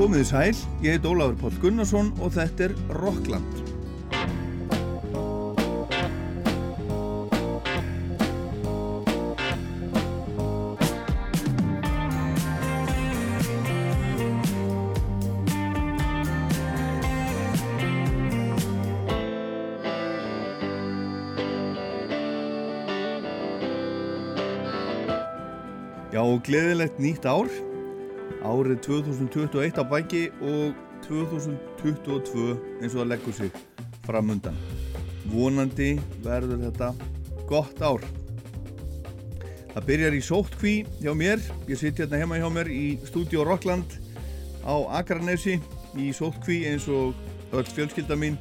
Komið í sæl, ég heit Ólafur Pál Gunnarsson og þetta er Rockland. Já, gleðilegt nýtt ár, árið 2021 á bæki og 2022 eins og það leggur sig framundan. Vonandi verður þetta gott ár. Það byrjar í sóttkví hjá mér, ég sitt hérna heima hjá mér í stúdíu Rockland á Akranesi í sóttkví eins og öll fjölskylda mín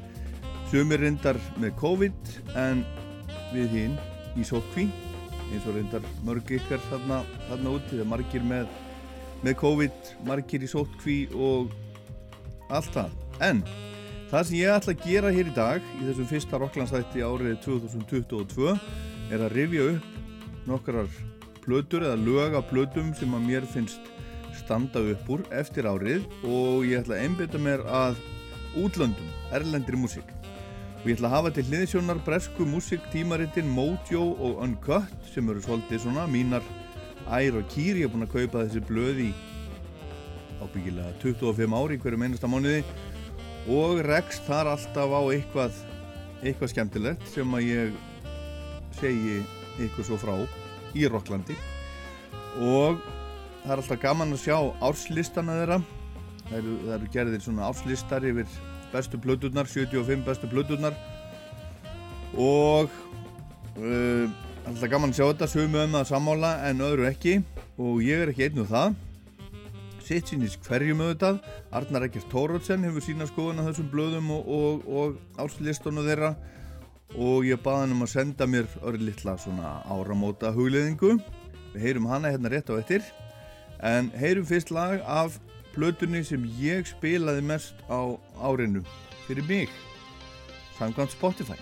sumir reyndar með COVID en við hinn í sóttkví eins og reyndar mörg ykkar þarna, þarna úti, það er margir með, með COVID, margir í sótkví og allt það. En það sem ég ætla að gera hér í dag í þessum fyrsta Rocklandsætti árið 2022 er að rifja upp nokkrar plötur eða lög af plötum sem að mér finnst standa upp úr eftir árið og ég ætla að einbita mér að útlöndum, erlendri músík og ég ætla að hafa til hliðsjónar bresku músiktímarittin Mojo og Uncut sem eru svolítið svona mínar ær og kýr, ég hef búin að kaupa þessi blöð í ábyggilega 25 ári hverju meinasta mánuði. Og rekst þar alltaf á eitthvað eitthvað skemmtilegt sem að ég segi eitthvað svo frá í Rocklandi og það er alltaf gaman að sjá árslistana þeirra. Það eru, það eru gerðir svona árslistar yfir bestu blöduðnar, 75 bestu blöduðnar og uh, alltaf gaman að sjá þetta sögum um það sammála en öðru ekki. Og ég er ekki einn og það. Sitt sínist hverjum auðvitað. Arnar Ekkert Tórótsen hefur sína skoðun á þessum blöðum og, og, og áslistunum þeirra. Og ég baði hann um að senda mér öll litla svona áramóta hugleðingu við heyrum hana hérna rétt á ettir en heyrum fyrst lag af plötunni sem ég spilaði mest á árinu fyrir mig. Samkvæmt Spotify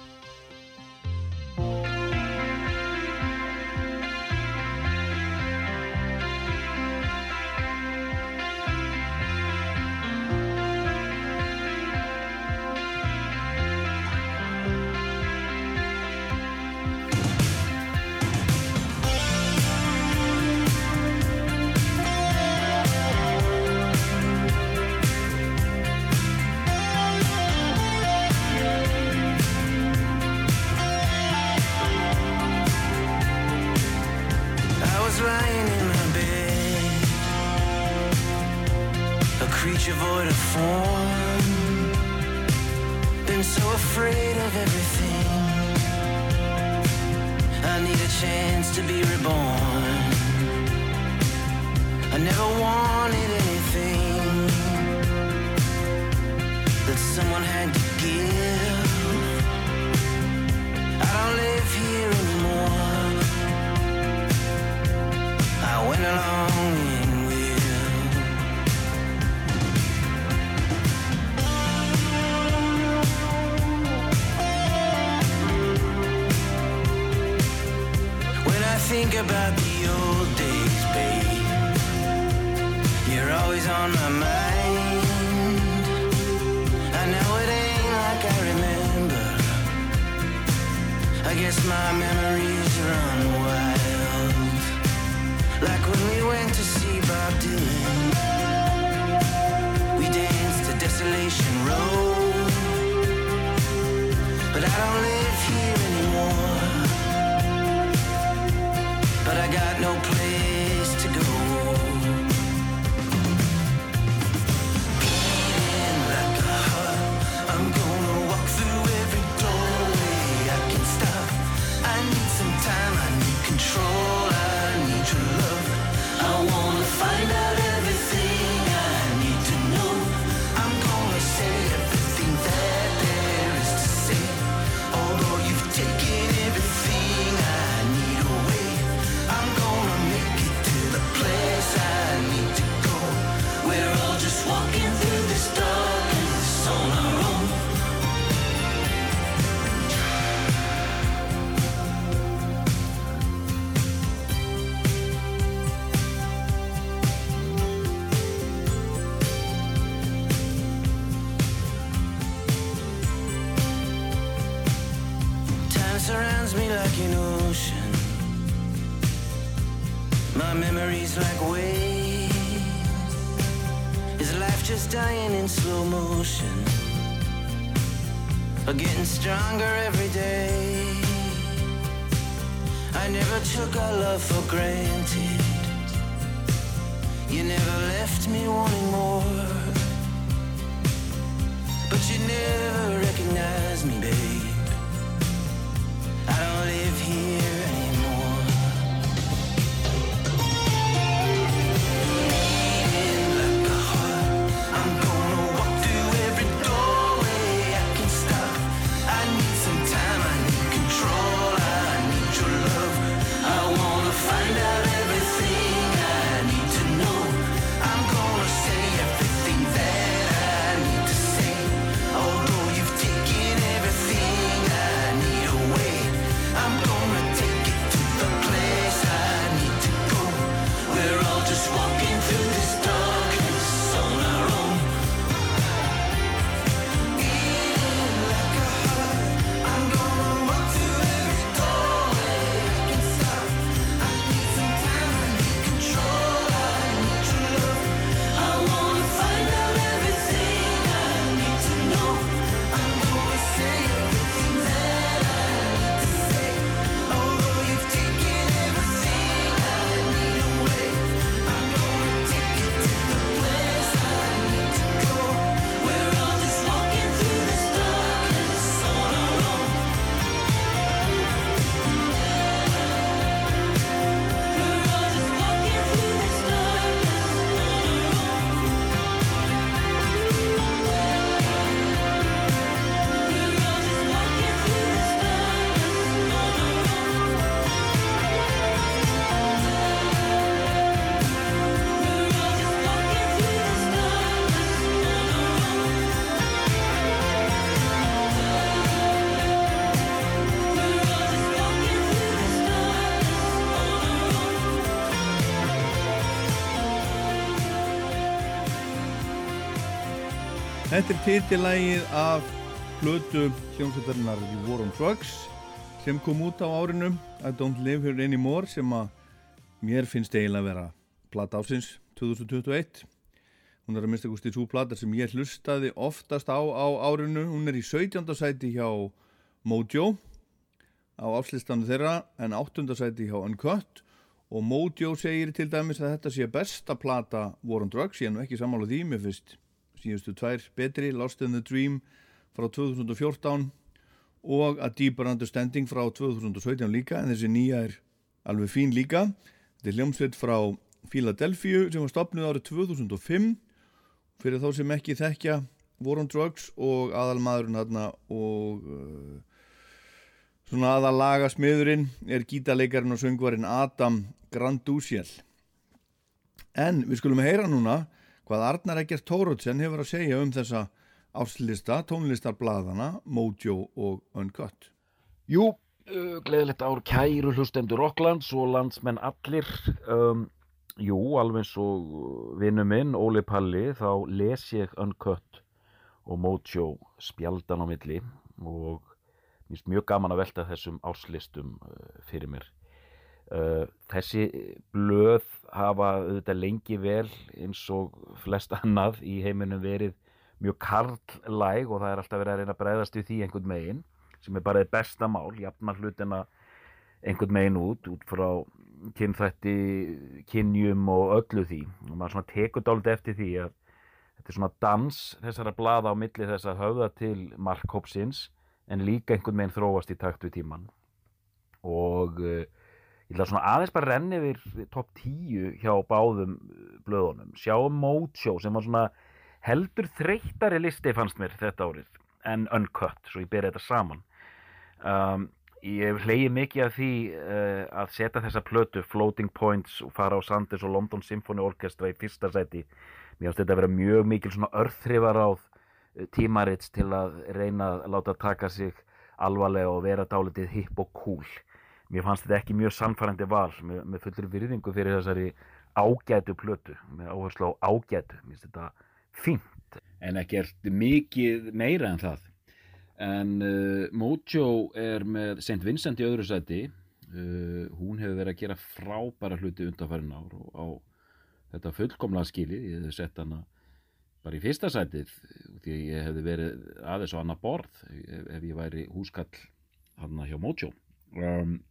Þetta er titilægið af plötu hljómsveitarinnar The War on Drugs sem kom út á árinu I Don't Live Here Anymore sem að mér finnst eiginlega að vera plata ásins 2021 hún er að minnsta kosti svo plata sem ég hlustaði oftast á á árinu hún er í 17. sæti hjá Mojo á afslistanu þeirra en 8. sæti hjá Uncut og Mojo segir til dæmis að þetta sé besta plata War on Drugs ég er nú ekki sammála því, mér finnst síðustu tvær betri, Lost in the Dream frá 2014 og A Deeper Understanding frá 2017 líka en þessi nýja er alveg fín líka. Þetta er hljómsveit frá Philadelphia sem var stopnuð árið 2005 fyrir þá sem ekki þekkja War on Drugs og aðalmaðurinn þarna og uh, svona aðalaga smiðurinn er gítarleikarinn og söngvarinn Adam Grandusiel en við skulum heyra núna hvað Arnar Eggert Tórótsen hefur að segja um þessa áslista, tónlistarbladana, Mojo og Uncut. Jú, uh, gleðilegt ár kæru hlustendur Rocklands og landsmenn allir. Um, jú, alveg eins og vinnu minn, Óli Palli, þá les ég Uncut og Mojo spjaldan á milli og mér finnst mjög gaman að velta þessum árslistum uh, fyrir mér. Uh, þessi blöð hafa auðvitað lengi vel eins og flest annað í heiminum verið mjög karlæg og það er alltaf verið að reyna að bregðast við því einhvern megin sem er bara eitt besta mál, jafna hlutina einhvern megin út, út frá kynþætti, kynjum og öllu því. Og maður svona tekur dálítið eftir því að þetta er svona dans þessara blaða á milli þess að höfða til markhópsins en líka einhvern megin þróast í takt við tíman og uh, ég ætla svona aðeins bara að renna yfir topp 10 hjá báðum uh, blöðunum. Sjáum Mojo sem var svona heldur þreyttari listi fannst mér þetta árið en Uncut, svo ég beri þetta saman. Um, ég hleyið mikið af því uh, að setja þessa plötu Floating Points og fara á Sanders og London Symphony Orchestra í fyrsta sæti. Mér finnst þetta að vera mjög mikil svona örþrifaráð uh, tímarits til að reyna að láta taka sig alvarlega og vera dálítið hipp og cool mér fannst þetta ekki mjög sannfærandi val. Með, með fullur virðingu fyrir þessari ágætu plötu. Með áherslu á ágætu. Mér finnst þetta fínt. En ekkert mikið meira en það. En uh, Mojo er með St. Vincent í öðru sæti. Uh, hún hefur verið að gera frábæra hluti undanfærin ár og á þetta fullkomlega skilið, ég hefði sett hana bara í fyrsta sætið því ég hefði verið aðeins á annað borð ef, ef ég væri húskall hann hjá Mojo. Um,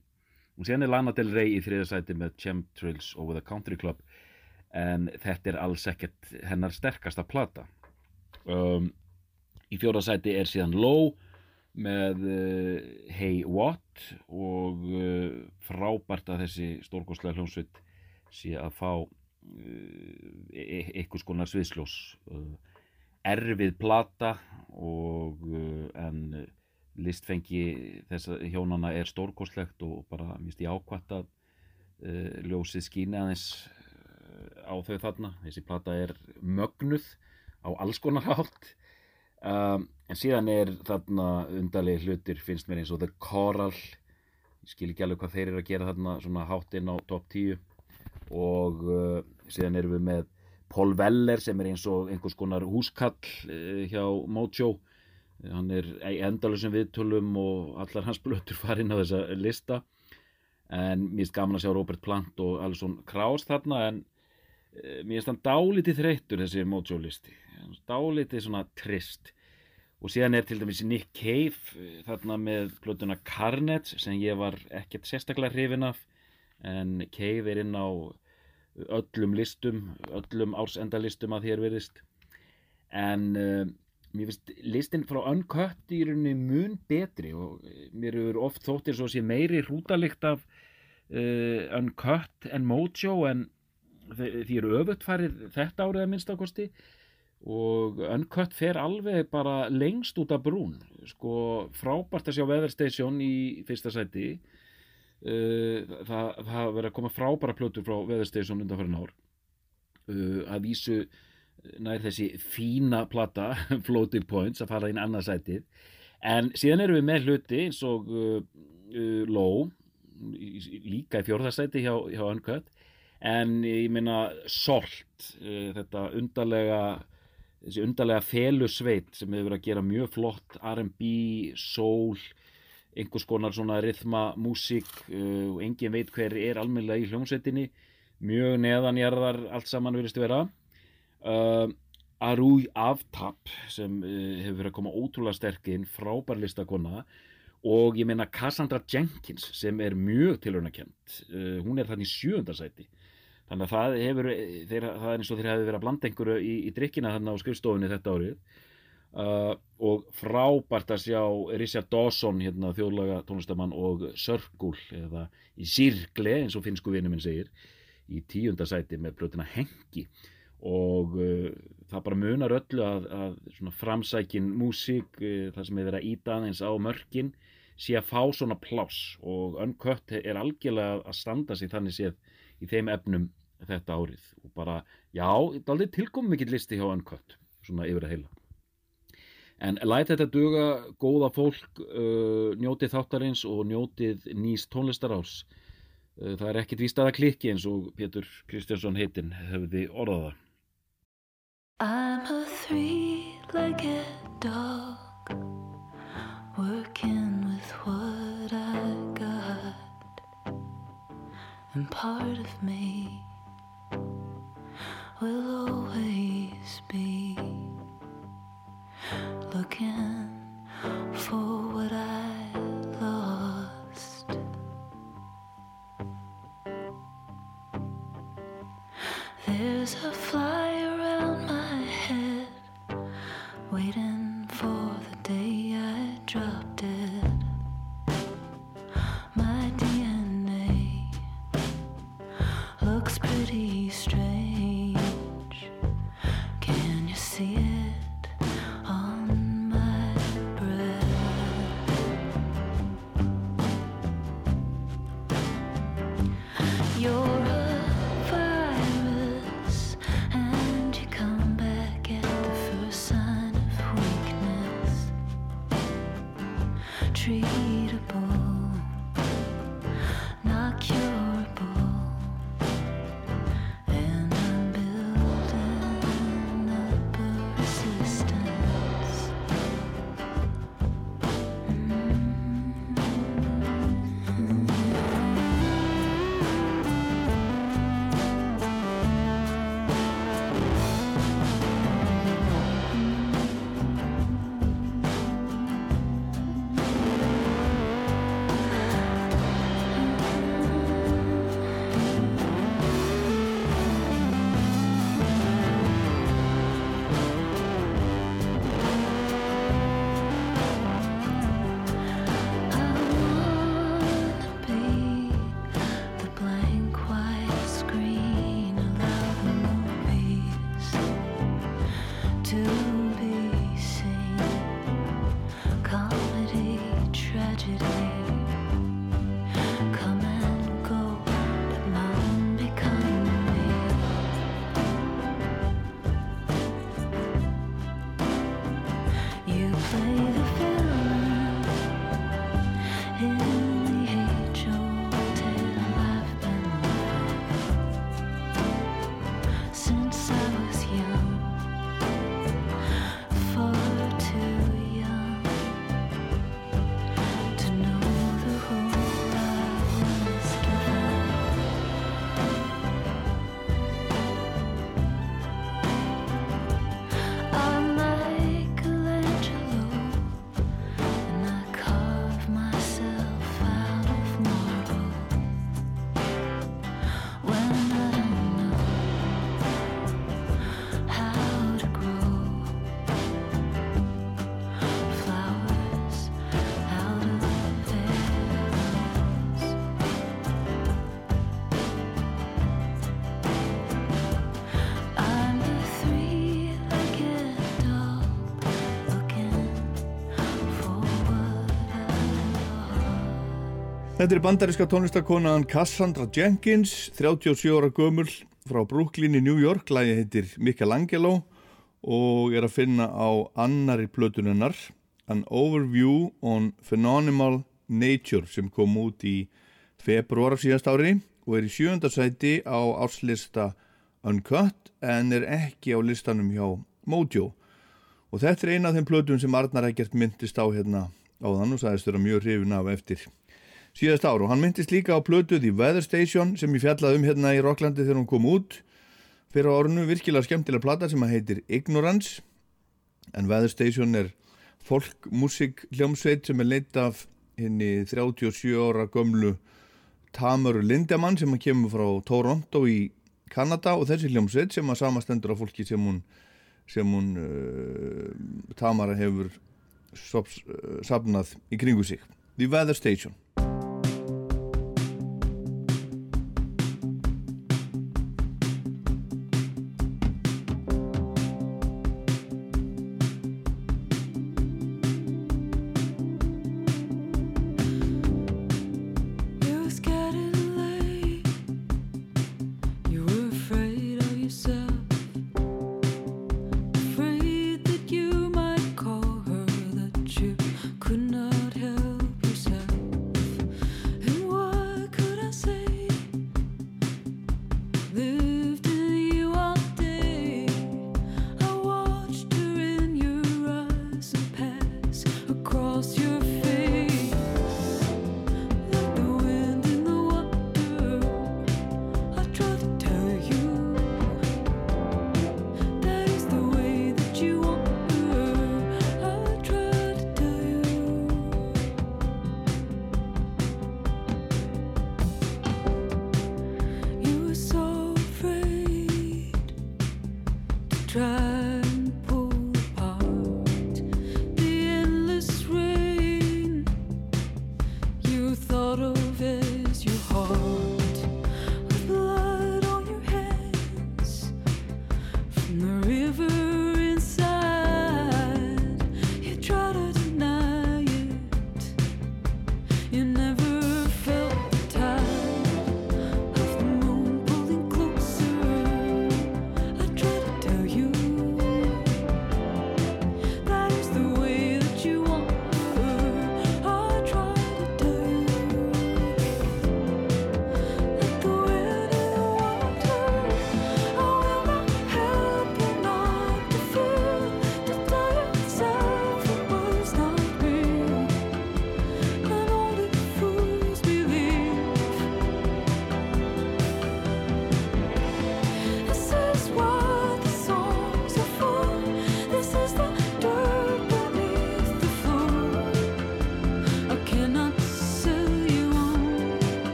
og síðan er Lana Del Rey í þriða sæti með Chemtrails Over the Country Club en þetta er alls ekkert hennar sterkasta plata. Um, í fjóra sæti er síðan Low með uh, Hey What og uh, frábært að þessi stórkostlega hljómsveit sé að fá uh, e- einhvers konar sviðsljós. Uh, erfið plata og en listfengi þessa hjónana er stórkostlegt og bara mist ég ákvæmt að uh, ljósið skíni aðeins uh, á þau þarna. Þessi plata er mögnuð á alls konar hátt. Um, en síðan er þarna undarlega hlutir finnst mér eins og The Coral. Ég skil ekki alveg hvað þeir eru að gera þarna svona hátt inn á top 10 og uh, síðan erum við með Paul Weller sem er eins og einhvers konar húskall uh, hjá Mojo hann er endalusum viðtölum og allar hans blötur farin á þessa lista. En mér finnst gaman að sjá Robert Plant og Alison Krauss þarna en uh, mér finnst hann dálítið þreyttur þessi Mojo listi. Dálítið svona trist. Og síðan er til dæmis Nick Cave eh, þarna með blötuna Carnage sem ég var ekkert sérstaklega hrifin af. En Cave er inn á öllum listum öllum ársendalistum að þér verðist en uh, mér finnst listin frá Uncut í rauninni mun betri og eh, mér hefur oft þóttir svo sé meiri hrútalikt af uh, Uncut en Mojo en því eru öfugt farið þetta árið að minnstakosti og Uncut fer alveg bara lengst út af brún sko frábært að sjá Weather Station í fyrsta sæti. Uh, það, það verið að koma frábæra plötur frá Weather Station undanfærin ár. Uh, að vísu nær þessi fína plata Floating Points að fara inn annað sætið. En síðan erum við með hluti eins og uh, uh, Low líka í fjórðarsæti hjá, hjá Uncut. En ég meina Salt uh, þetta undarlega þessi undarlega felusveit sem hefur verið að gera mjög flott R&B, soul einhvers konar svona rithma, músík uh, og engin veit hver er almennilega í hljómsveitinni. Mjög neðanjarðar allt saman virðist vera uh, Arúi Aftap sem uh, hefur verið að koma ótrúlega sterk inn frábær listakonna og ég meina Cassandra Jenkins sem er mjög tilhörnakent uh, hún er þannig sjöundarsæti þannig að það hefur þeir, það er eins og þeir hefur verið að blanda einhverju í, í drikkina þannig á skrifstofunni þetta árið. Og frábært að sjá Richard Dawson hérna þjóðlaga tónlistamann og Sörgul eða í Sirgle eins og finnsku vinnu minn segir í tíundasæti með plötuna Hengi og uh, það bara munar öllu að, að framsækin músík uh, það sem er verið að íta aðeins á mörkin sé að fá svona pláss. Og Uncut er algjörlega að standa sig þannig séð í þeim efnum þetta árið. Og bara, já, þetta er aldrei tilkomið mikill listi hjá Uncut, svona yfir að heila. En læt þetta duga góða fólk uh, njótið þáttarins og njótið nýs tónlistaráls það er ekkit víst að það klikki eins og Pétur Kristjánsson heitinn hefði orðaða I'm a three-legged dog working with what I got, and part of me will always be looking for what I Þetta er bandaríska tónlistakonan Cassandra Jenkins, 37 ára gömul frá Brooklyn í New York, lagi heitir Michelangelo og er að finna á annari plötunennar, An Overview on Phenomenal Nature sem kom út í februar af síðast ári og er í sjönda sæti á árslista Uncut en er ekki á listanum hjá Mojo. Og þetta er eina af þeim plötum sem Arnar ekkert myndist á hérna áðan og sagðist vera mjög hrifin af eftir síðast ár. Og hann myndist líka á plötu The Weather Station sem ég fjallaði um hérna í Rocklandi þegar hún kom út fyrir á árunu virkilega skemmtilega plata sem að heitir Ignorance. En Weather Station er folkmusik hljómsveit sem er leitt af henni 37 ára gömlu Tamaru Lindemann sem að kemur frá Toronto í Kanada. Og þessi hljómsveit sem að samastendur af fólki sem hún sem hún uh, Tamara hefur sops, safnað í kringu sig. The Weather Station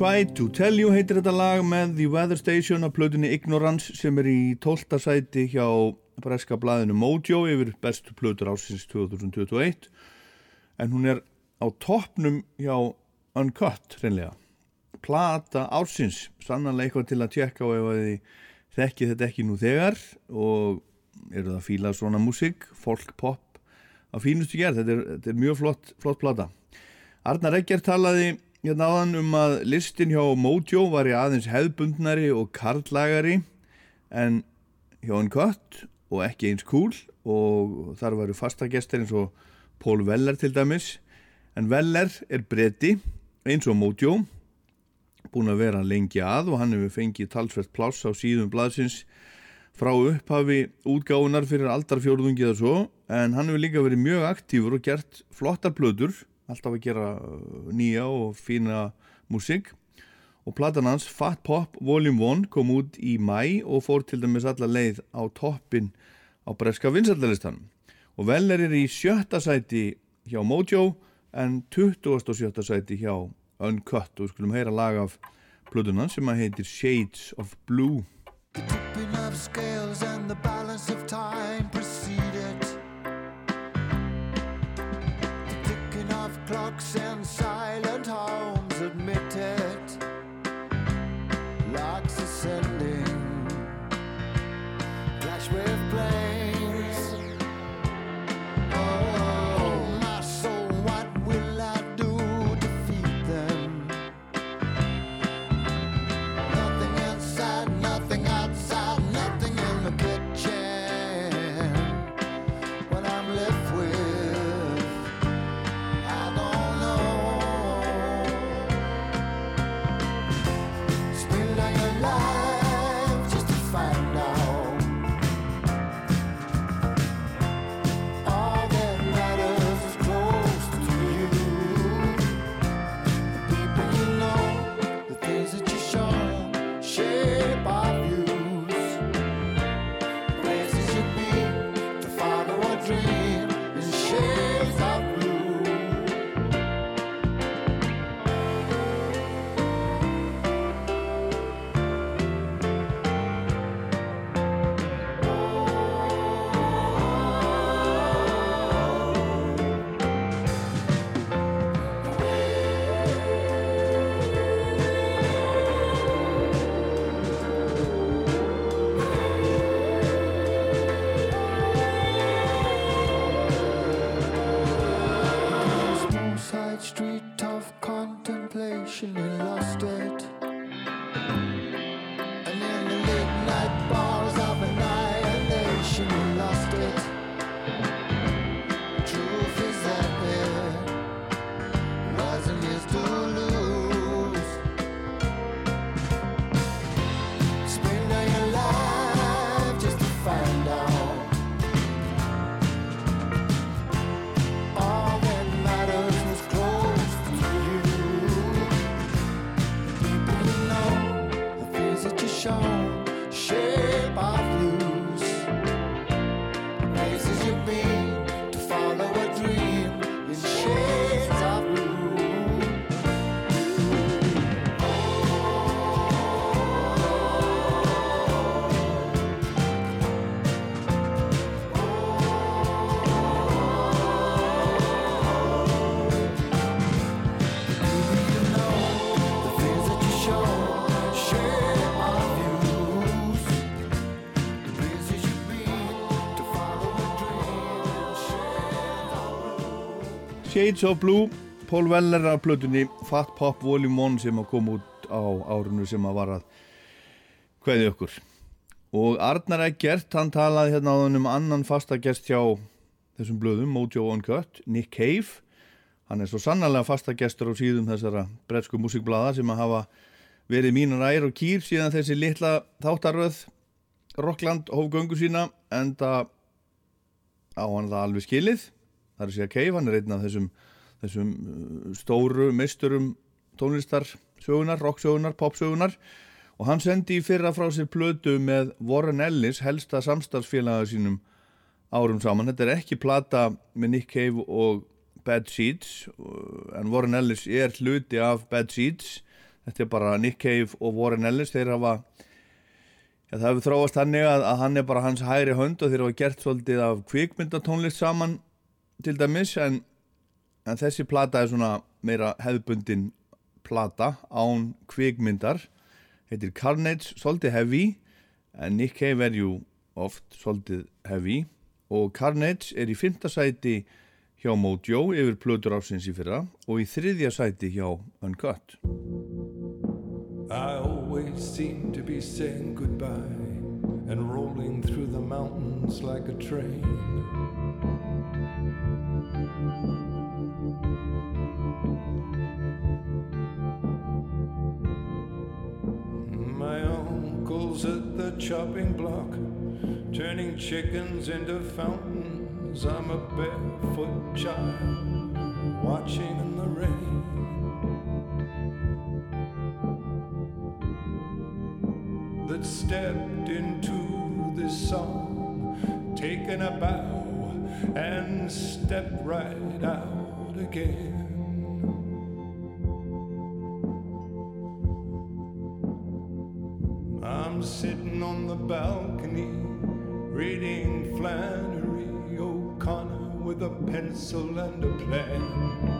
Try to Tell You heitir þetta lag með The Weather Station af plötunni Ignorance sem er í 12. sæti hjá breska blaðinu Mojo yfir bestu plötur ásins 2021 en hún er á toppnum hjá Uncut reynlega plata ásins sannanlega eitthvað til að tjekka á ef að þið þekkið þetta ekki nú þegar og eru það að fíla svona músík folk pop á fínustu gerð. Þetta er, þetta er mjög flott, flott plata. Arnar Eggert talaði hérna áðan um að listin hjá Mojo var í aðeins hefðbundnari og karlagari en hjá Uncut og ekki eins cool og þar varu fastagestir eins og Paul Weller til dæmis. En Weller er breyti eins og Mojo búin að vera lengi að og hann hefur fengið talsvert pláss á síðum blaðsins frá upphafi útgáfunar fyrir aldarfjórðungi eða svo en hann hefur líka verið mjög aktífur og gert flottar blöður alltaf að gera uh, nýja og fína músík og platan hans Fat Pop Volume 1 kom út í mæ og fór til dæmis alla leið á toppin á breska vinsaldalistan og Veller er í sjötta sæti hjá Mojo en 27. sæti hjá Uncut og við skulum heyra lag af plötunan sem að heitir Shades of Blue tipping of scales and the balance of time preceded. Clocks and silent Shades of Blue, Paul Weller af plötunni Fat Pop Volume 1 sem að koma út á árinu sem að var að kveði okkur. Og Arnar Eggert, hann talaði hérna á um annan fasta gest hjá þessum blöðum, Mojo Uncut, Nick Cave. Hann er svo sannarlega fasta gestur á síðum þessara bretsku músikblada sem að hafa verið mínar ær og kýr síðan þessi litla þáttaröð Rockland hóf göngu sína en það á hann það alveg skilið það er að segja hann er einn af þessum þessum uh, stóru meisturum tónlistarsögunar, rocksögunar, popsögunar og hann sendi í fyrra frá sér plötu með Warren Ellis helsta samstarfsfélaga sínum árum saman. Þetta er ekki plata með Nick Cave og Bad Seeds uh, en Warren Ellis er hluti af Bad Seeds. Þetta er bara Nick Cave og Warren Ellis. Þeir hafa ja, það hefur þróast þannig að, að hann er bara hans hægri hönd og þeir hafa gert svolítið af kvikmyndatónlist saman til dæmis en, en þessi plata er svona meira hefðbundin plata án kvikmyndar heitir Carnage, svolítið heavy en Nick Cave er jú oft svolítið heavy og Carnage er í fymta sæti hjá Mojo yfir plötur ásins í fyrra og í þriðja sæti hjá Uncut. I always seem to be saying goodbye and rolling through the mountains like a train. At the chopping block, turning chickens into fountains. I'm a barefoot child watching in the rain. that stepped into this song, taken a bow and stepped right out again. I'm sitting on the balcony reading Flannery O'Connor with a pencil and a plan.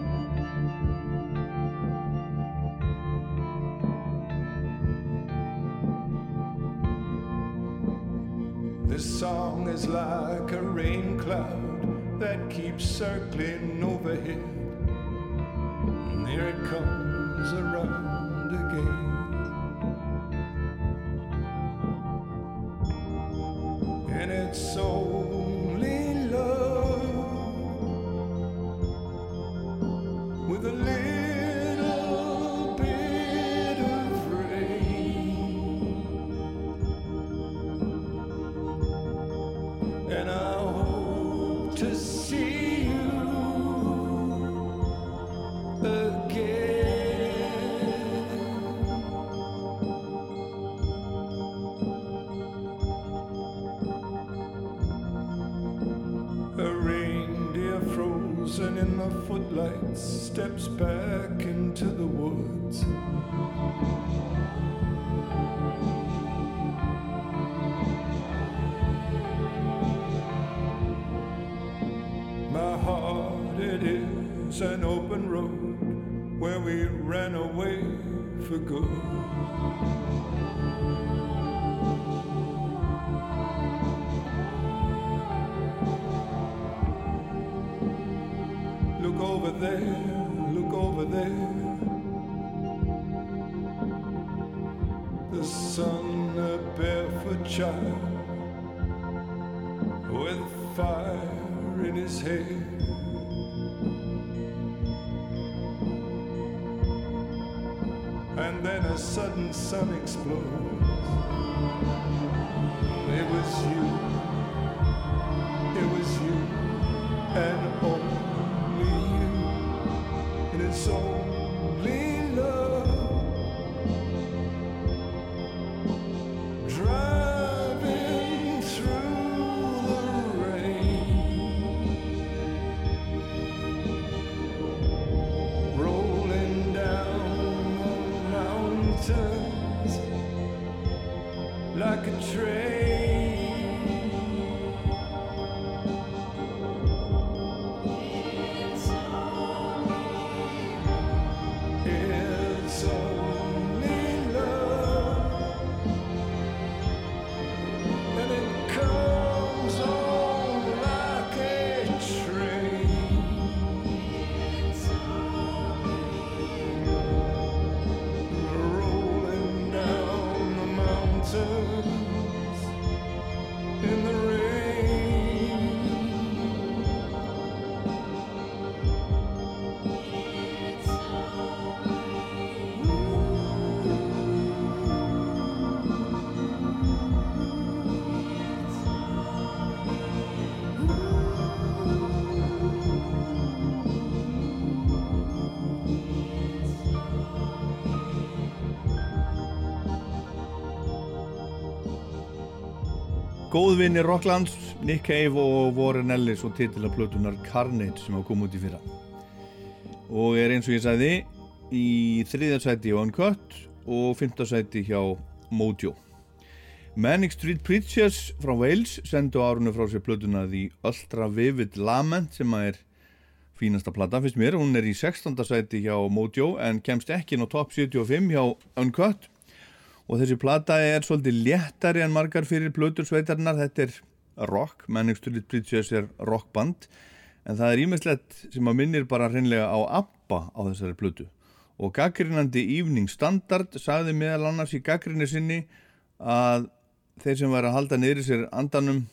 There, look over there. The sun, a barefoot child with fire in his hair. And then a sudden sun explodes. It was you. It was you. And you. And in the Góðvinni Rocklands, Nick Cave og Warren Ellis og titila plötunar Carnage sem hafa komið út í fyrra. Og er eins og ég sagði í þriðarsæti hjá Uncut og fymtarsæti hjá Mojo. Manic Street Preachers frá Wales sendu árunni frá sér plötuna The Ultra Vivid Lament sem að er fínasta plata fyrst mér. Hún er í 16. sæti hjá Mojo en kemst ekki inn á top 75 hjá Uncut og þessi plata er svolítið léttari en margar fyrir plötur sveitarinnar. Þetta er rock, Street Preachers er rockband. En það er ímislegt sem að minnir bara hreinlega á ABBA á þessari plötu. Og gaggrinandi Evening Standard sagði meðal annars í gaggrinni sinni að þeir sem væri að halda niður sér andanum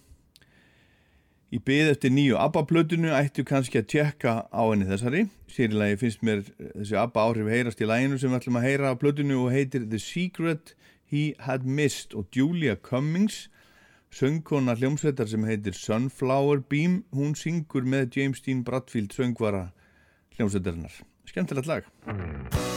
í byð eftir nýju ABBA-plötunu ættu kannski að tjekka á henni þessari. Sérilagi finnst mér þessi ABBA áhrif heyrast í læginu sem við ætlum að heyra á plötunu og heitir The Secret He Had Missed og Julia Cummings söngkona hljómsveitar sem heitir Sunflower Beam hún syngur með James Dean Bradfield söngvara hljómsveitarinnar. Skemmtilegt lag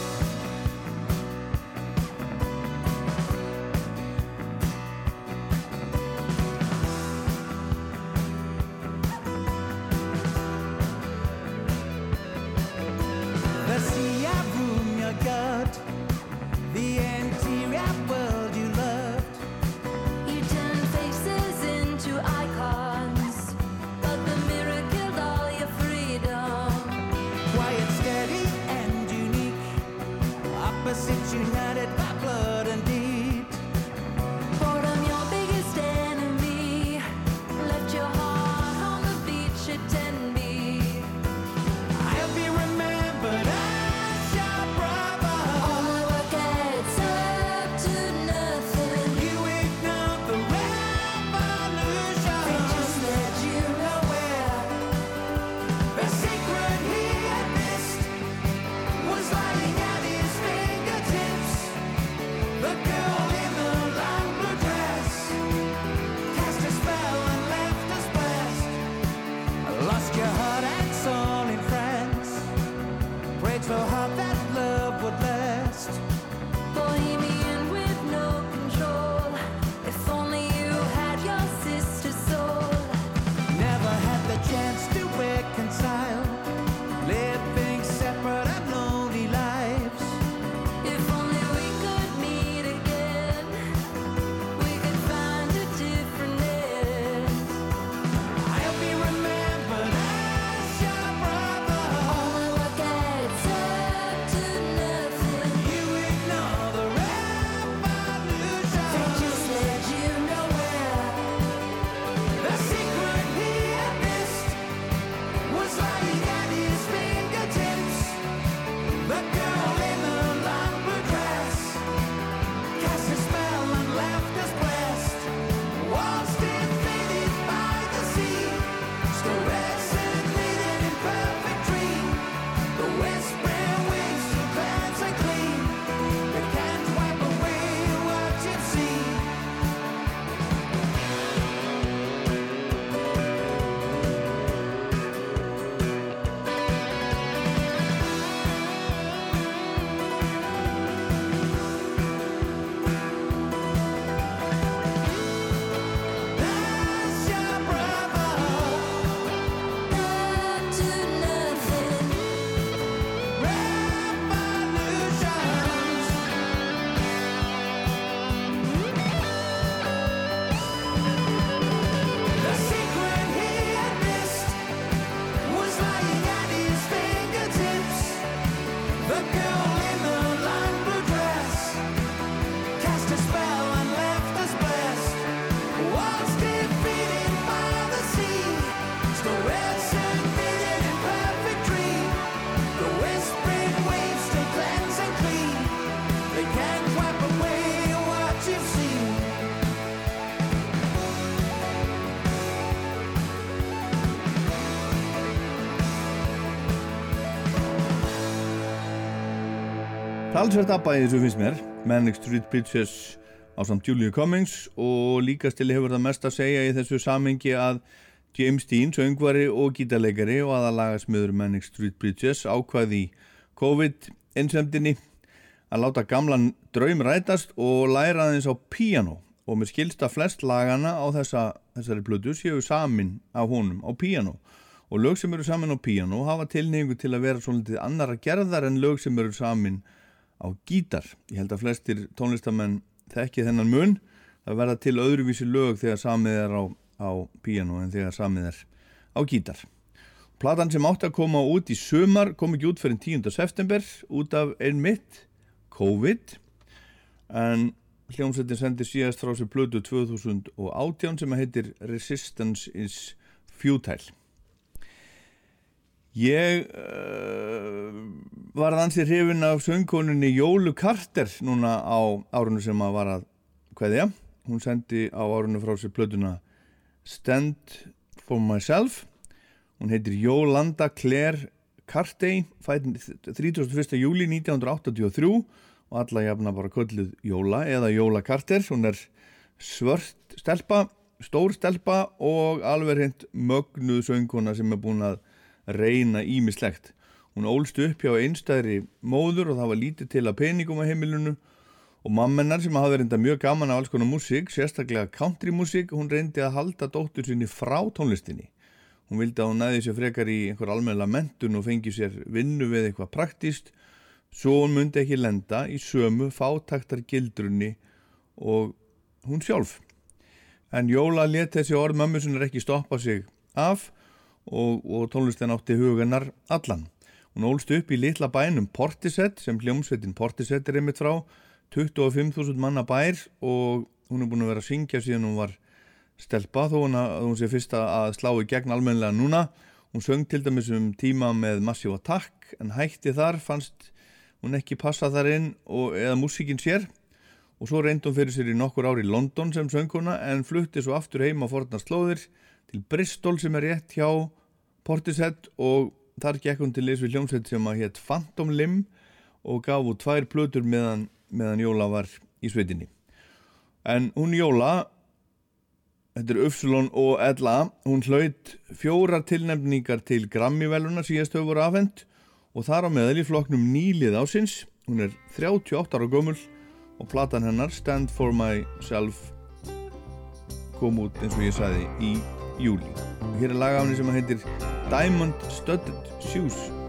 Talsvert ABBA í þessu finnst mér. Manic Street Preachers á samt Julia Cummings og líka stili hefur það mest að segja í þessu samengi að James Dean, söngvari og gítarleikari og aðalagasmiður Manic Street Preachers ákvaði í COVID-insemdinni að láta gamlan draum rætast og læra aðeins á píano og mér skilst að flest lagana á þessa, þessari plötu séu samin af honum á píano og lög sem eru samin á píano hafa tilneyingu til að vera svolítið annara gerðar en lög sem eru samin á gítar. Ég held að flestir tónlistamenn þekki þennan mun að verða til öðruvísi lög þegar samið er á, á píano en þegar samið er á gítar. Platan sem átti að koma út í sumar kom ekki út fyrir 10. september út af einmitt COVID en hljómsveitin sendi síðast frá sér blödu 2018 sem heitir Resistance is Futile. Ég uh, var ansið hrifin af söngkonunni Jólu Carter núna á árunni sem að var að kveðja. Hún sendi á árunni frá sér plötuna Stand for Myself. Hún heitir Jólanda Claire Cartey, fætt 31. júli 1983 og alla jafna bara kölluð Jóla eða Jóla Carter. Hún er svört stelpa, stór stelpa og alveg hreint mögnuð söngkona sem er búin að reyna ímislegt. Hún ólst upp hjá einstæðri móður og það var lítið til að peningum á heimilinu og mammennar sem hafði reynda mjög gaman af alls konar músík, sérstaklega countrymúsík, hún reyndi að halda dóttur sinni frá tónlistinni. Hún vildi að hún næði sér frekar í einhver almenna mentun og fengi sér vinnu við eitthvað praktíst svo hún myndi ekki lenda í sömu fátaktar gildrunni og hún sjálf. En Jóla let þessi orð mömmu sinnar ekki stoppa sig af og, og tónlistin átti huganar allan. Hún ólst upp í litla bænum Portisett sem hljómsveitin Portisett er einmitt frá 25.000 manna bær og hún er búin að vera að syngja síðan hún var stelpa þó hún að hún sé fyrst að slá í gegn almennilega núna. Hún söng til dæmis um tíma með Massive Attack en hætti þar fannst hún ekki passa þar inn og, eða músíkin sér og svo reyndi hún fyrir sér í nokkur ár í London sem sönguna en flutti svo aftur heim á forna slóðir til Bristol sem er rétt hjá Portishead og þar gekk hún til liðs við hljómsveit sem að hétt Phantom Limb og gaf út tvær plötur meðan, meðan Jóla var í sveitinni. En hún Jóla, þetta er Ufsulon og Ella, hún hlaut fjórar tilnefningar til Grammy-veluna síðast höfur voru afhend og þar á meðal í flokknum nýlið ásins. Hún er 38 ára gömul og platan hennar Stand for Myself kom út eins og ég sagði í júli. Hér er lagafni sem heitir Diamond Studded Shoes.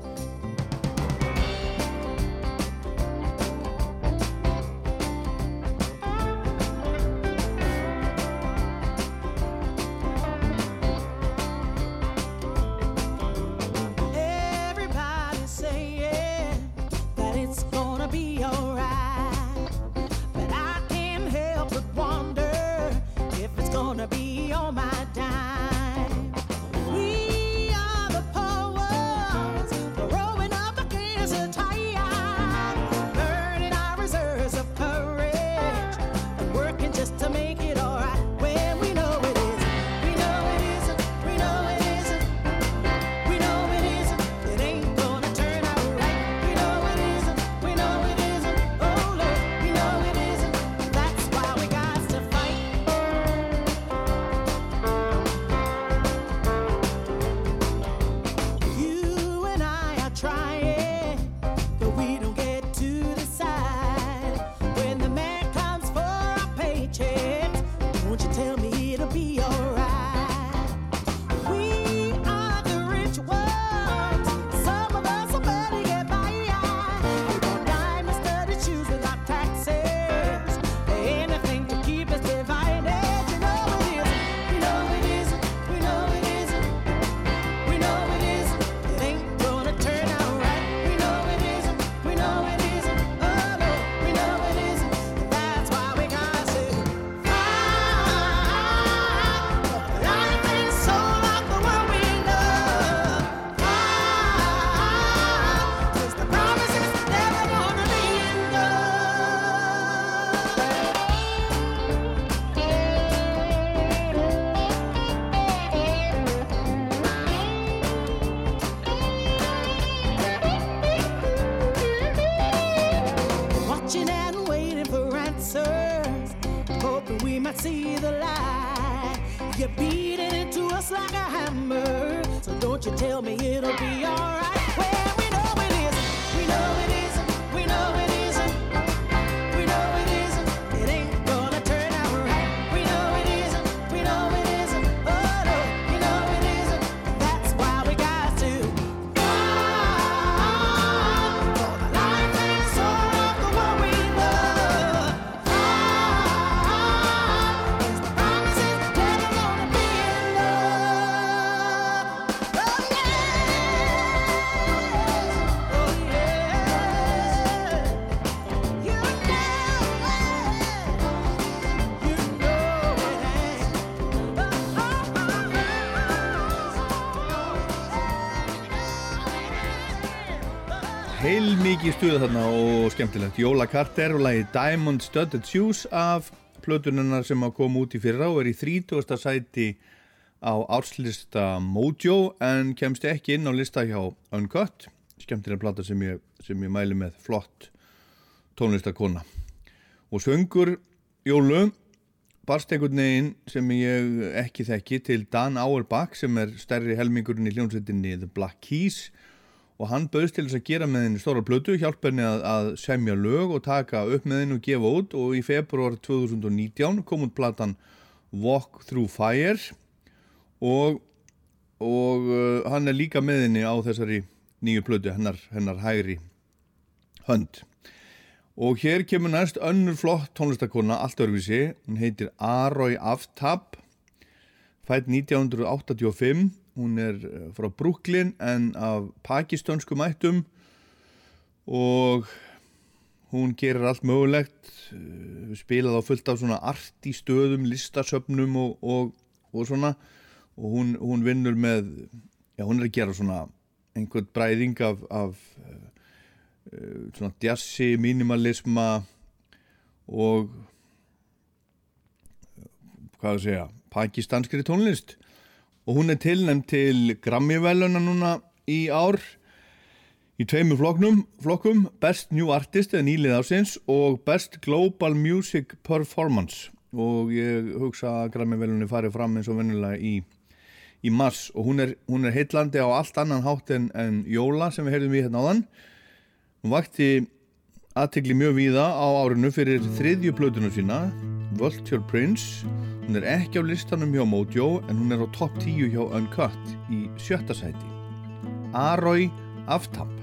Stuð þarna og skemmtilegt. Jóla Carter og lagi Diamond Studded Shoes af plötununnar sem að koma út í fyrra og er í 30. sæti á árslista Mojo en kemst ekki inn á lista hjá Uncut. Skemmtilega plata sem ég, sem ég mæli með flott tónlistakona. Og söngur Jólu barst einhvern veginn sem ég ekki þekki til Dan Auerbach sem er stærri helmingurinn í hljómsveitinni The Black Keys og hann bauðst til þess að gera með henni stóra plötu, hjálpa henni að, að semja lög og taka upp með henni og gefa út. Og í februar 2019 kom út platan Walk Through Fire. Og, og uh, hann er líka með henni á þessari nýju plötu, hennar, hennar hægri hönd. Og hér kemur næst önnur flott tónlistakona, allt öðruvísi, hún heitir Aroy Aftab, fætt 1985, hún er eh, frá Brooklyn en af pakistansku mættum og hún gerir allt mögulegt, eh, spilað á fullt af svona arti stöðum, listasöfnum og, og, og svona. Og hún, hún vinnur með, já hún er að gera svona einhvern bræðing af, af uh, svona djassi, minimalisma og hvað að segja pakistanskri tónlist og hún er tilnæmt til Grammy-veluna núna í ár. Í tveimur flokknum, flokkum Best New Artist eða nýlið ásins og Best Global Music Performance. Og ég hugsa að Grammy-velunni farið fram eins og vennilega í, í mars. Og hún er, hún er heitlandi á allt annan hátt en, en Jóla sem við heyrðum í hérna áðan. Hún vakti aðtegli mjög víða á árinu fyrir þriðju plötuna sína Vulture Prince hún er ekki á listanum hjá Mojo en hún er á topp 10 hjá Uncut í sjötta sæti. Aroy Aftab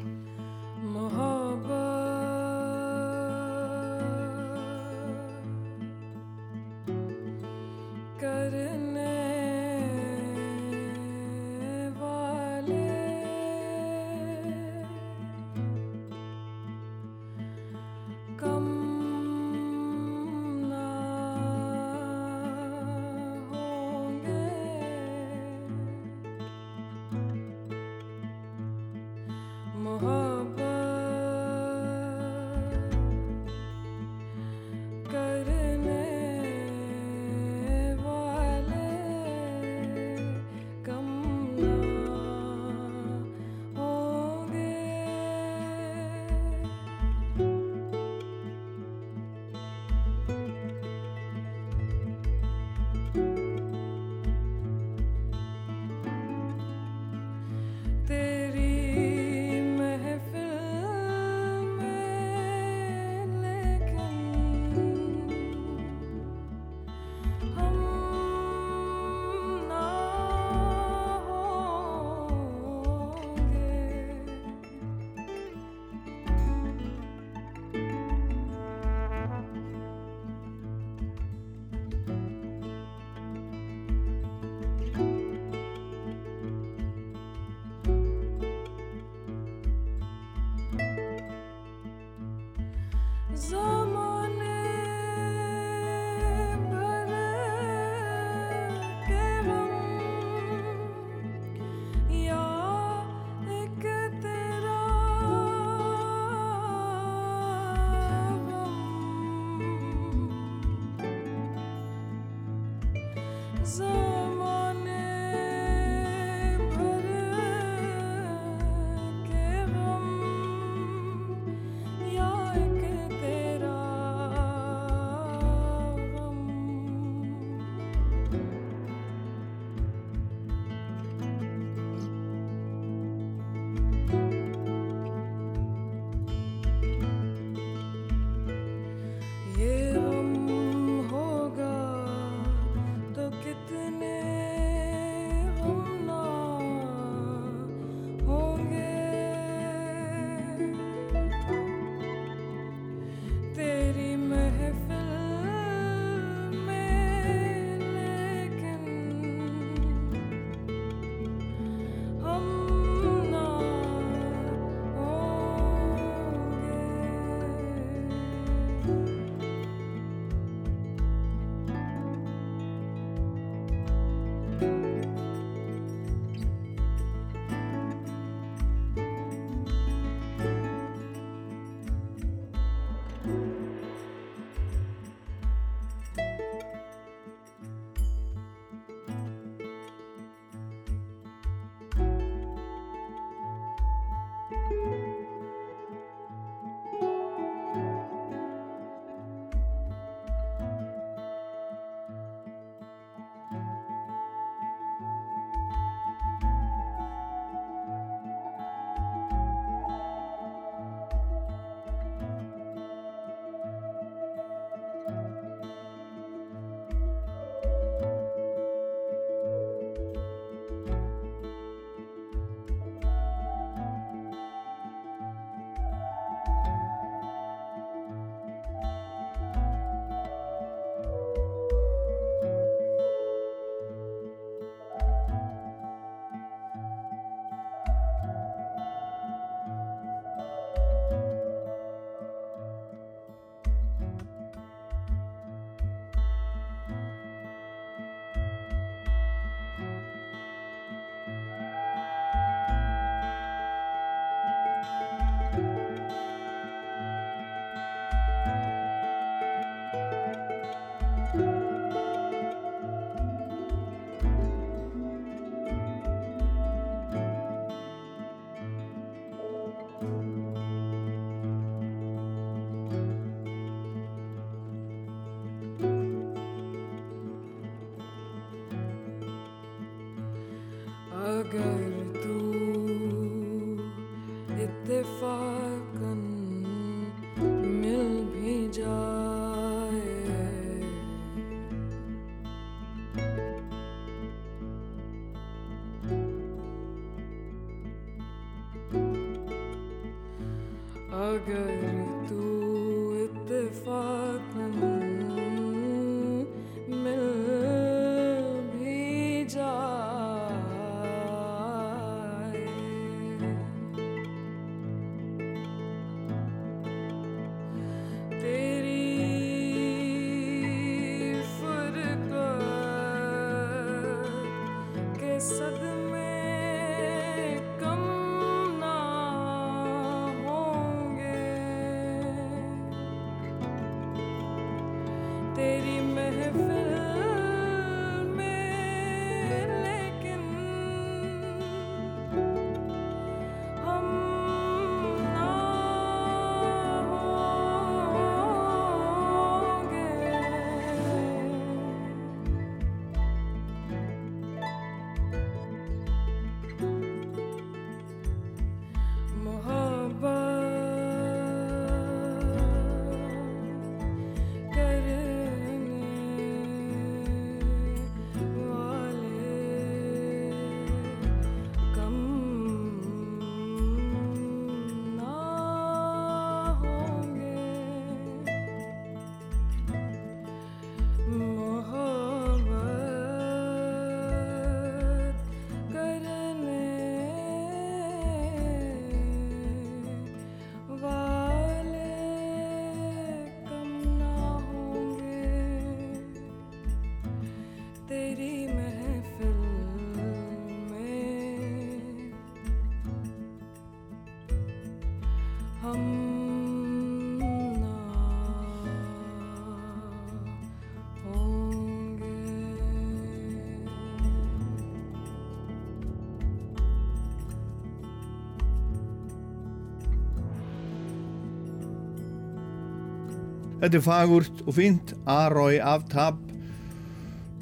Þetta er fagurt og fínt, Arói Aftab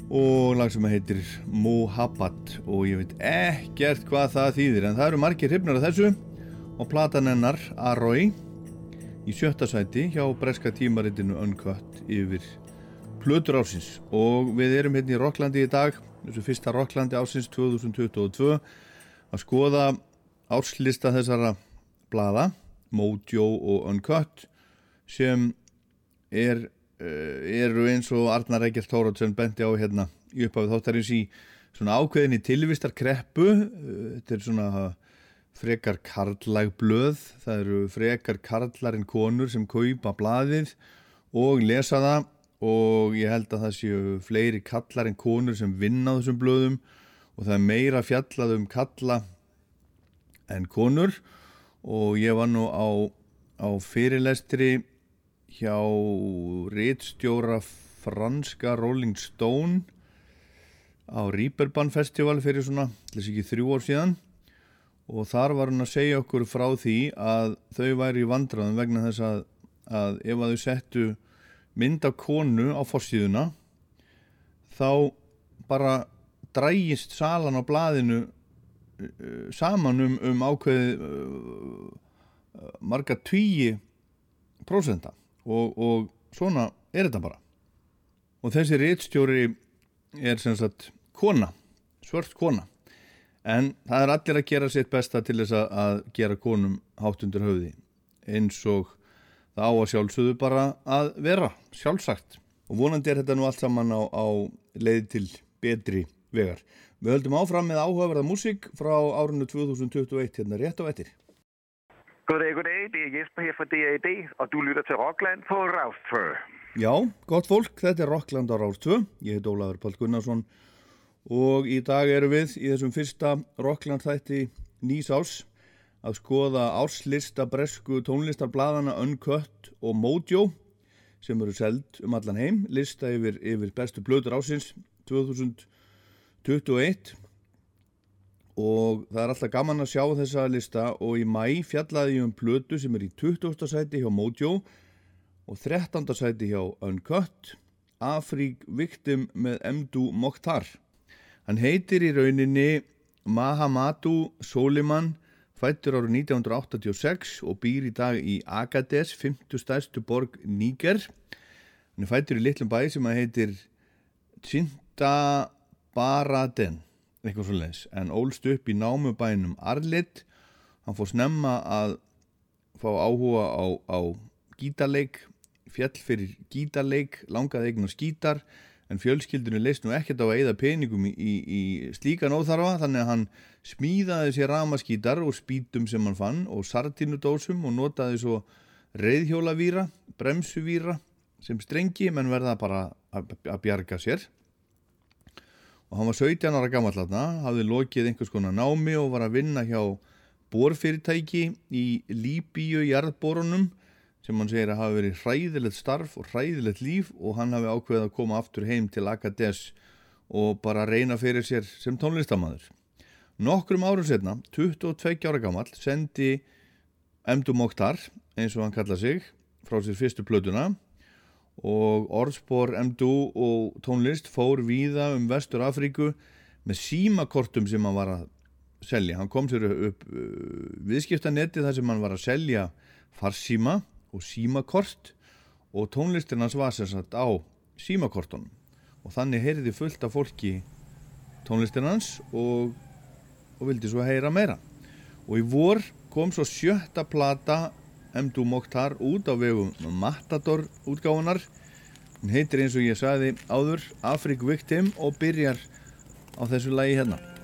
og lag sem heitir Mohabbat og ég veit ekkert hvað það þýðir en það eru margir hrifnar af þessu. Og platan hennar Arói í sjötta sæti hjá breska tímaritinu Uncut yfir plötur ásins og við erum hérna í Rocklandi í dag þessu fyrsta Rocklandi ásins 2022 að skoða árslista þessara blada Mojo og Uncut sem er, uh, eru eins og Arnar Reykjart Tórótsen bendi á hérna í upphafið þáttarins í svona ákveðinni tilvistarkreppu. Uh, þetta er svona frekar karlæg blöð. Það eru frekar karlar en konur sem kaupa blaðið og lesa það og ég held að það séu fleiri kallar en konur sem vinna þessum blöðum og það er meira fjallað um kalla en konur. Og ég var nú á, á fyrirlestri hjá rítstjóra franska Rolling Stone á Reeperbahn Festival fyrir svona, þess ekki þrjú ár síðan. Og þar var hann að segja okkur frá því að þau væri í vandraðum vegna þess að, að ef að þau settu mynd af konu á forsíðuna þá bara drægist salan á blaðinu uh, saman um, um ákveði uh, marga tvíi prósenta og, og svona er þetta bara og þessi reitstjóri er sem sagt kona, svört kona en það er allir að gera sitt besta til þess að gera konum hátt undir höfði eins og það á að sjálfsögðu bara að vera sjálfsagt og vonandi er þetta nú allt saman á, á leið til betri vegar. Við höldum áfram með áhugaverða músík frá árinu 2021 hérna rétt á ettir. Goddag, goddag. Det er Jesper her fra DAD, og du lytter til Rockland på Raustfør. Já, gott fólk, þetta er Rockland á Rást 2, ég heit Ólafur Pál Gunnarsson. Og í dag erum við í þessum fyrsta Rockland þætti nýs ás að skoða áslista bresku tónlistarbladana Uncut og Mojo sem eru seld um allan heim, lista yfir, yfir bestu blöður ásins 2021 og það er alltaf gaman að sjá þessa lista og í mæ fjallaði ég um plötu sem er í 20. sæti hjá Mojo og 13. sæti hjá Uncut Afrík Victim með Mdu Mokhtar hann heitir í rauninni Mahamatu Soliman fættur árið 1986 og býr í dag í Agadez, 50 stærstu borg Níger. Hann er fættur í litlum bæ sem að heitir Cinta Baraden, eitthvað svo leins, en ólst upp í námubænum Arlit. Hann fór snemma að fá áhuga á, á gítarleik, fjall fyrir gítarleik, langaði eignar skítar, en fjölskyldinu leist nú ekkert á að eyða peningum í, í, í slíkan óþarfa þannig að hann smíðaði sér ramaskítar og spítum sem hann fann og sardinudósum og notaði svo reyðhjólavíra, bremsuvíra sem strengi menn verða bara að, að bjarga sér og hann var 17 ára gammal þarna, hafði lokið einhvers konar námi og var að vinna hjá borfyrirtæki í Líbíu jarðborunum sem hann segir að hafa verið hræðilegt starf og hræðilegt líf og hann hafi ákveðið að koma aftur heim til Agadez og bara reyna fyrir sér sem tónlistamæður. Nokkrum árum setna, 22 ára gammal, sendi Emdu Mokhtar, eins og hann kalla sig, frá sér fyrstu plötuna og orðspor Emdu og tónlist fór víða um Vestur Afríku með símakortum sem hann var að selja. Hann kom sér upp uh, viðskiptanetti þar sem hann var að selja farsíma og símakort og tónlistin hans var sem sagt á símakortunum og þannig heyrði fullt af fólki tónlistin hans og, og vildi svo heyra meira og í vor kom svo sjötta plata Emdu Mokhtar út á vegum Matador útgáfunar hún heitir eins og ég sagði áður Afrik Victim og byrjar á þessu lagi hérna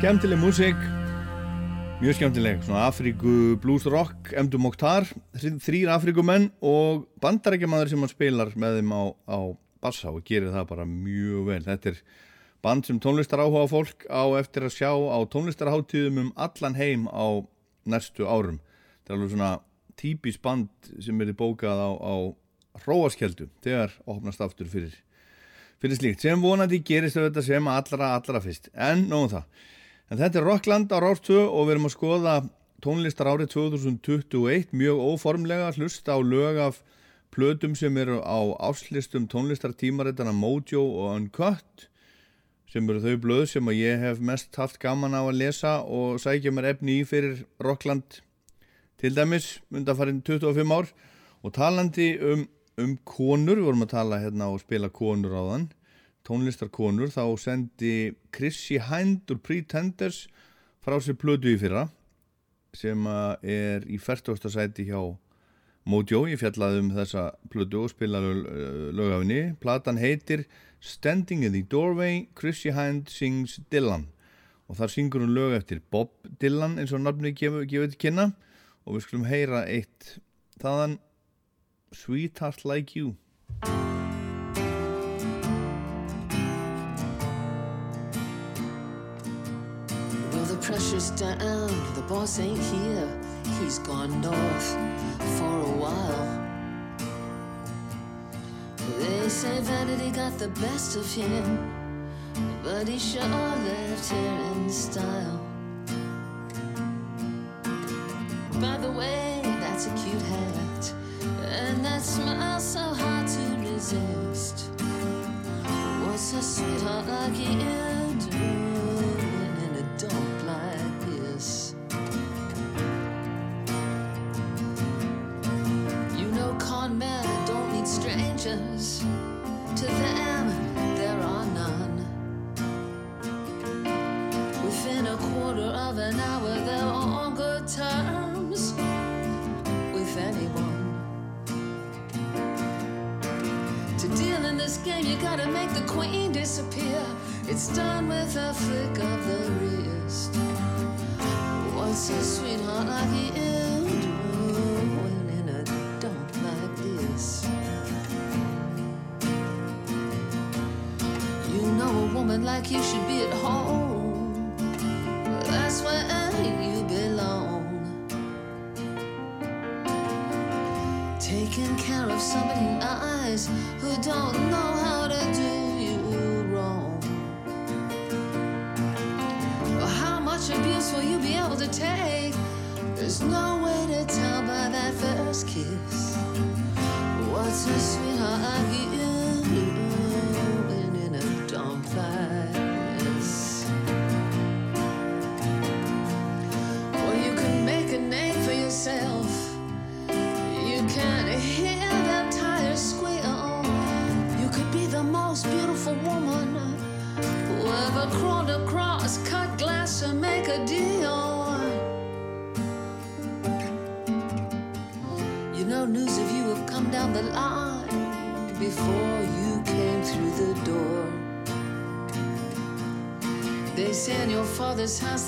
Skemmtileg músík, mjög skemmtileg, svona Afríku blues rock, Emdu Mokhtar, þrýr Afríkumenn og bandarækjamaður sem hann spilar með þeim á, á bassa og gerir það bara mjög vel. Þetta er band sem tónlistar áhuga fólk á eftir að sjá á tónlistarháttíðum um allan heim á næstu árum. Þetta er alveg svona típis band sem er bókað á, á hróaskjeldu þegar opnast aftur fyrir fyrir slíkt sem vonandi gerist þetta sem allra allra fyrst en nóðum það en þetta er Rockland á Rástvö og við erum að skoða tónlistar árið 2021 mjög óformlega hlusta á lög af plötum sem eru á áslistum tónlistartímaritana Mojo og Uncut sem eru þau blöð sem ég hef mest haft gaman á að lesa og sækja mér efni í fyrir Rockland til dæmis undanfarið 25 ár. Og talandi um um konur, við vorum að tala hérna og spila konur á þann, tónlistarkonur, þá sendi Chrissy Hind úr Pretenders frá sér plödu í fyrra sem er í 40. sæti hjá Mojo, ég fjallaði um þessa plödu og spilaði lögafinni, platan heitir Standing in the Doorway, Chrissy Hind sings Dylan. Og þar syngur hún lög eftir Bob Dylan eins og nafni gefur til kynna. Og við skulum heyra eitt þaðan. Sweetheart Like You down, the boss ain't here. He's gone north for a while. They say vanity got the best of him, but he sure left here in style. By the way, that's a cute hat, and that smile so hard to resist. What's a sweetheart like you doing It's done with a flick of the wrist. What's a sweetheart like you doing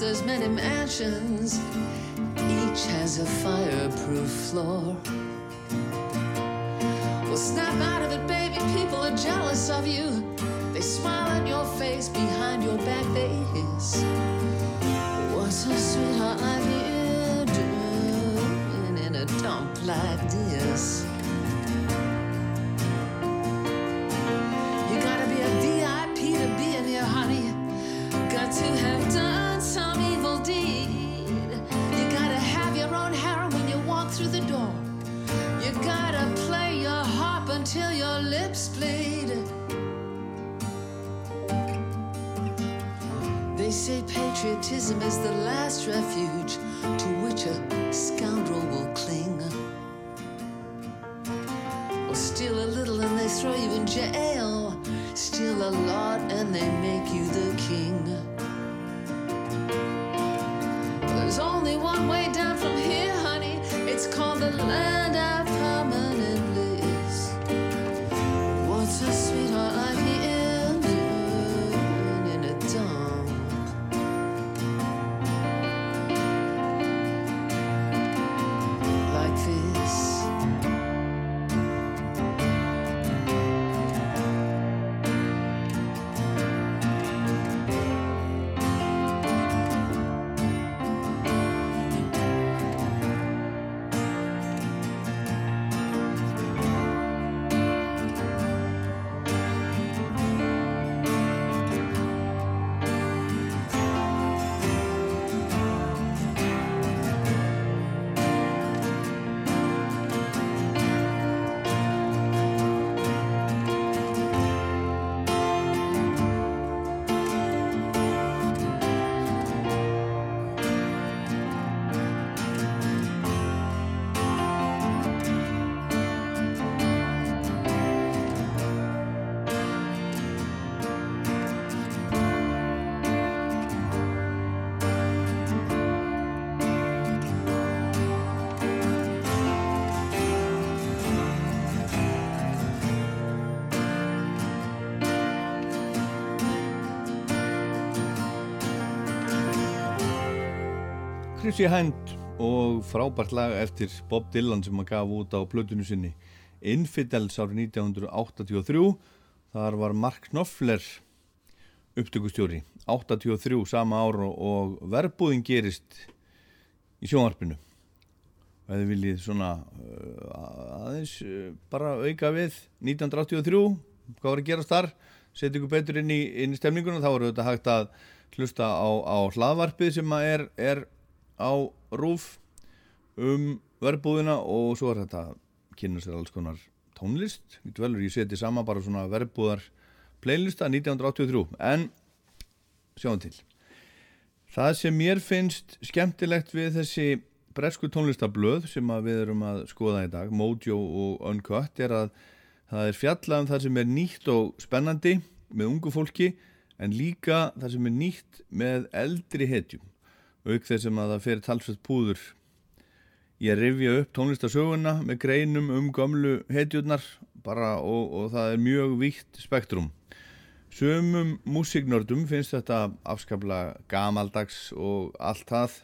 there's many mansions, each has a fireproof floor. Patriotism is the last refuge Chrissy Hind og frábært lag eftir Bob Dylan sem hann gaf út á plötunu sinni. Infidels árið 1983 þar var Mark Knopfler upptökustjóri. 83 sama ár og- verbúðin gerist í sjónvarpinu. Og eða viljið svona uh, aðeins uh, bara auka við 1983 hvað var að gerast þar? Setja ykkur betur inn í, inn í stemninguna þá er þetta hægt að hlusta á, á hlaðvarpið sem er, er á rúf um verbúðina og svo er þetta kynna sér alls konar tónlist. Getur velur ég seti sama bara svona verbúðar playlista 1983 en sjáum til. Það sem mér finnst skemmtilegt við þessi bresku tónlistablöð sem við erum að skoða í dag Mojo og Uncut er að það er fjallað um það sem er nýtt og spennandi með ungu fólki en líka það sem er nýtt með eldri hetjum auk þess sem að það fer talsveit púður. Ég rifja upp tónlistasöguna með greinum um gömlu hetjurnar og, og það er mjög vítt spektrum. Sumum músiknördum finnst þetta afskaplega gamaldags og allt það.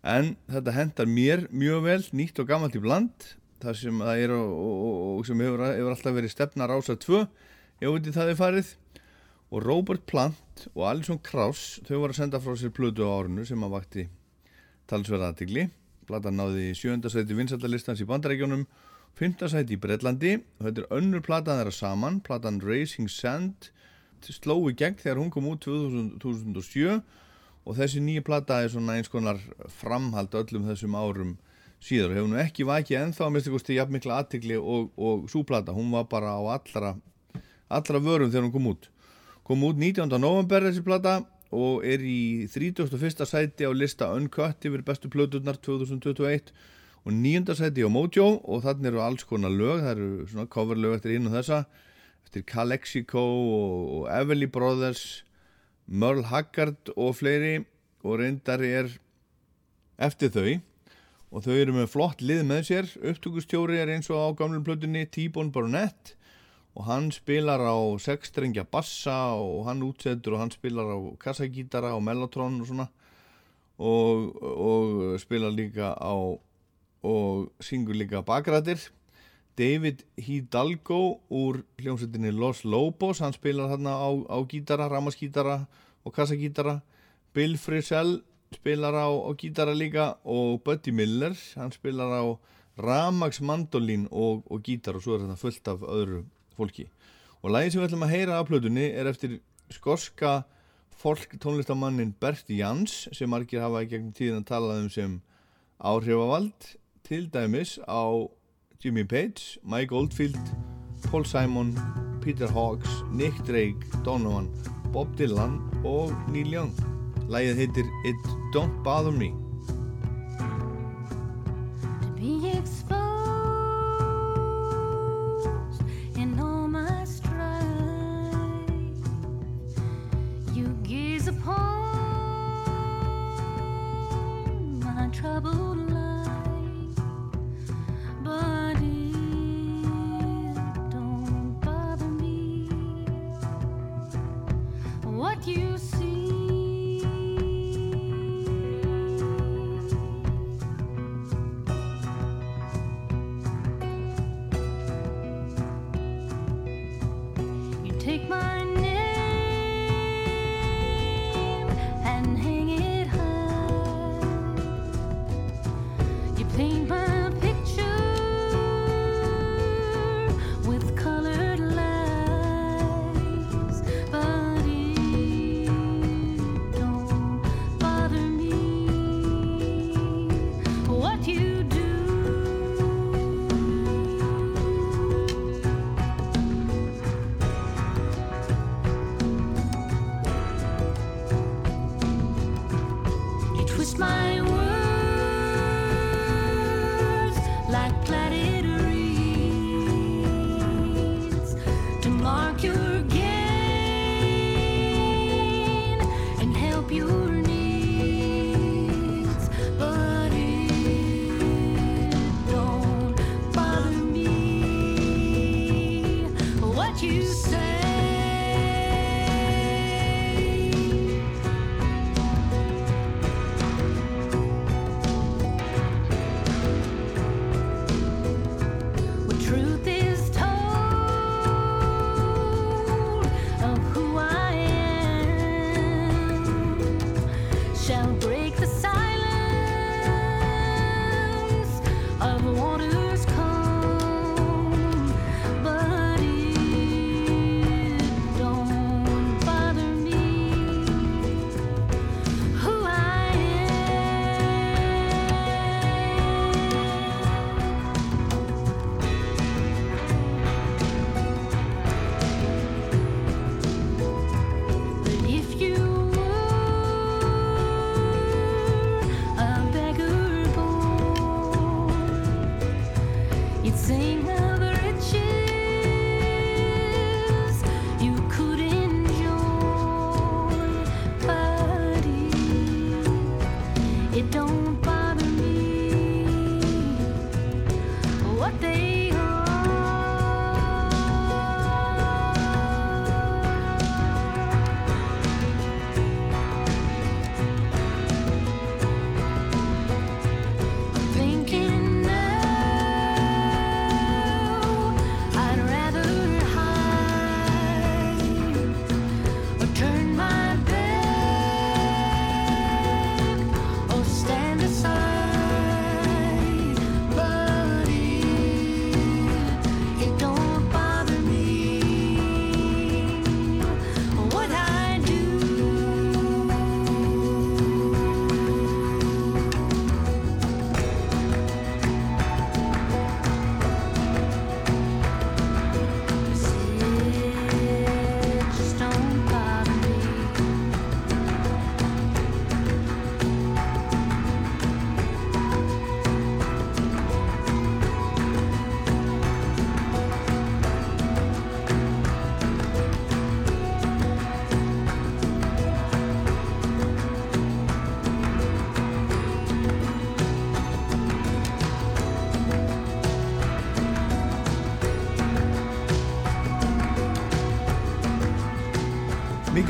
En þetta hendar mér mjög vel nýtt og gamalt í bland. Það sem það er og, og, og sem hefur, hefur alltaf verið stefna rása 2 ef í það er farið og Robert Plant og Alison Krauss þau voru að senda frá sér plötu á árinu sem að vakti talsverða aðtigli platan náði sjöndasæti vinsaldalistans í bandarækjónum fymtasæti í Breitlandi og þetta er önnur platan þeirra saman platan Racing Sand sló í gegn þegar hún kom út 2000, 2007 og þessi nýja plata er svona eins konar framhald öllum þessum árum síðar og hefur nú ekki vakið ennþá að mista kosti jafn mikla aðtikli og, og súplata, hún var bara á allra allra vörum þegar hún kom út kom út 19. november þessi plata og er í 31. sæti á lista Uncut yfir bestu plöturnar 2021 og 9. sæti á Mojo og þannig eru alls konar lög, það eru svona coverlög eftir einu þessa eftir Calexico og, Everly Brothers Merle Haggard og fleiri og reyndar er eftir þau og þau eru með flott lið með sér upptökustjóri er eins og á gamlum plötunni T-Bone Burnett og hann spilar á sexstrengja bassa og hann útsetur og hann spilar á kassagítara og mellotron og svona. Og, og spilar líka á og syngur líka bakrættir David Hidalgo úr hljómsveitinni Los Lobos hann spilar þarna á, á gítara, ramaskítara og kassagítara. Bill Frisell spilar á, á gítara líka og Buddy Miller hann spilar á ramags mandolín og, og gítar og svo er þetta fullt af öðru fólki. Og lagið sem við ætlum að heyra af plötunni er eftir skorska fólk tónlistamannin Bert Jans sem margir hafa í gegnum tíðin að tala um sem áhrifavald til dæmis á Jimmy Page, Mike Oldfield Paul Simon, Peter Hawks Nick Drake, Donovan Bob Dylan og Neil Young. Lagið heitir It Don't Bother Me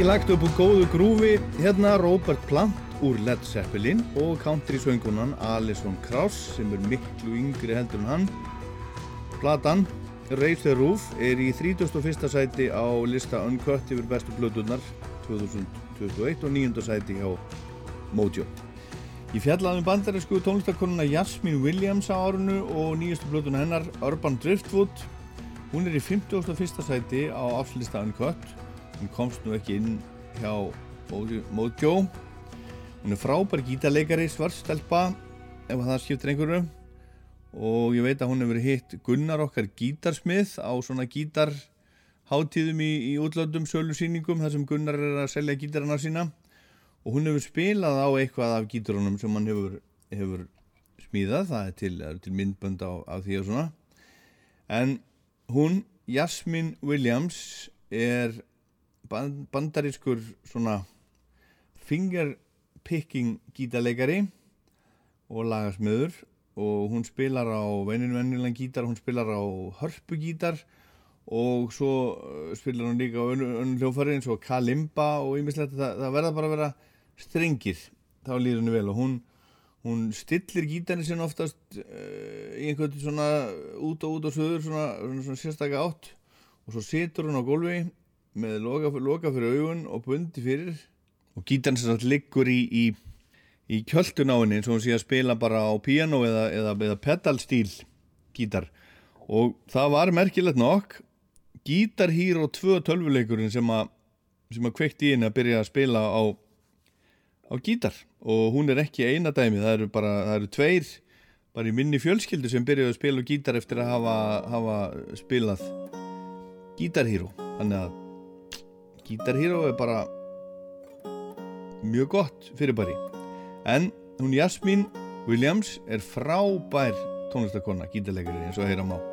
Mikið lagt upp úr góðu grúfi, hérna Robert Plant úr Led Zeppelin og country söngunan Alison Krauss sem er miklu yngri heldur en hann. Platan Raise the Roof er í 31. sæti á lista Uncut yfir bestu blöðunar 2021 og 9. sæti hjá Mojo. Ég fjallaði um bandarísku tónlistakonuna Jasmine Williams á árunu og nýjastu blöðuna hennar Urban Driftwood. Hún er í 51. sæti á afslista Uncut hún komst nú ekki inn hjá Mojo hún er frábær gítarleikari svartstelpa ef það skiptir einhverju. Og ég veit að hún hefur hitt Gunnar okkar gítarsmið á svona gítarháttíðum í, í útlöndum sölu síningum þar sem Gunnar er að selja gítarana sína. Og hún hefur spilað á eitthvað af gítarunum sem hann hefur, hefur smíðað, það er til, til myndbönd á, á því og svona. En hún, Jasmine Williams er bandarískur svona fingerpicking gítarleikari og lagasmiður og hún spilar á venjulega gítar, hún spilar á hörpugítar og svo uh, spilar hún líka á önnum hljófari eins og kalimba og ýmislegt. Það, það verða bara að vera strengir. Þá líður henni vel og hún hún stillir gítarni sinna oftast uh, í einhvern svona út og út og söður svona, svona, svona sérstakka átt. Og svo situr hún á gólfi með loka, loka fyrir augun og bundi fyrir. Og gítarni sem sagt liggur í, í, í kjöldun á henni eins og hún sé að spila bara á piano eða, eða, eða pedalstíl gítar. Og það var merkilegt nokk. Guitar Hero 2 tölvuleikurinn sem að sem að kveikt í henni að byrja að spila á á gítar. Og hún er ekki eina dæmi, það eru bara það eru tveir bara í minni fjölskyldu sem byrjuðu að spila á gítar eftir að hafa, hafa spilað Guitar Hero þannig að Guitar Hero er bara mjög gott fyrirbæri. En hún Jasmine Williams er frábær tónlistakonna, gítarleikari eins og að heyra má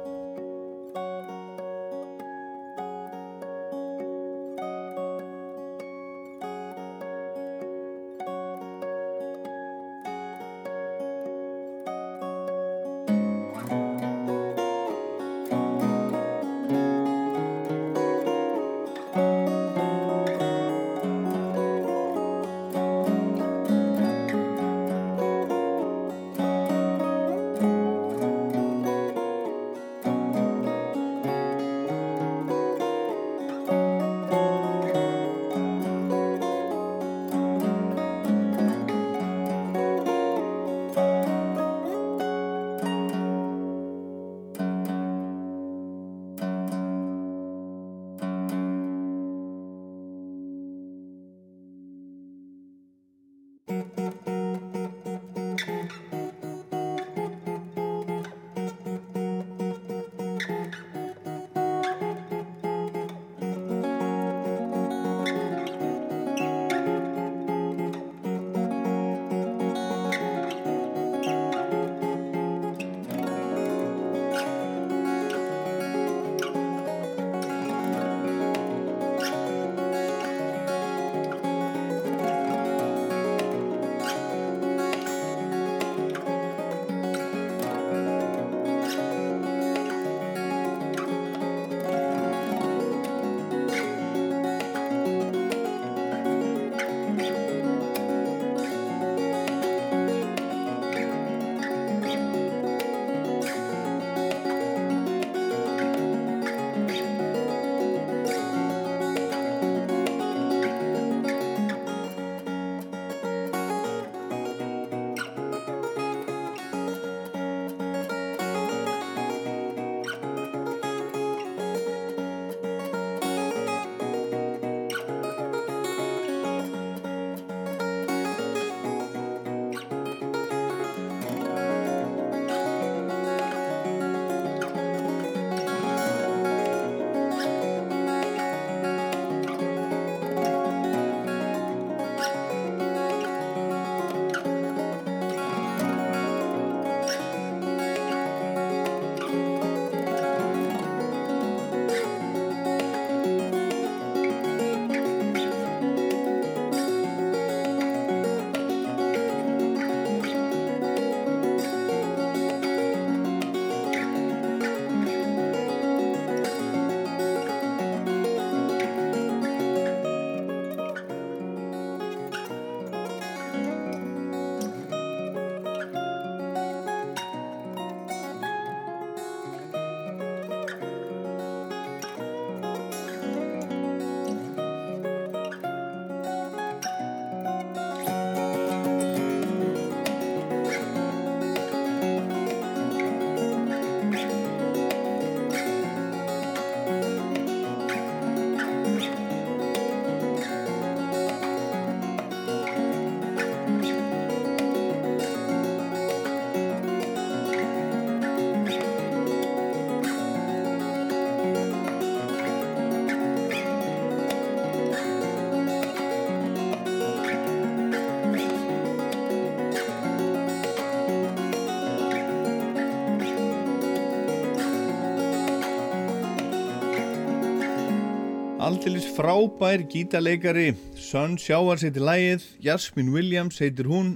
Aldeilis frábær gítarleikari Sun Showers heitir lægið Jasmine Williams heitir hún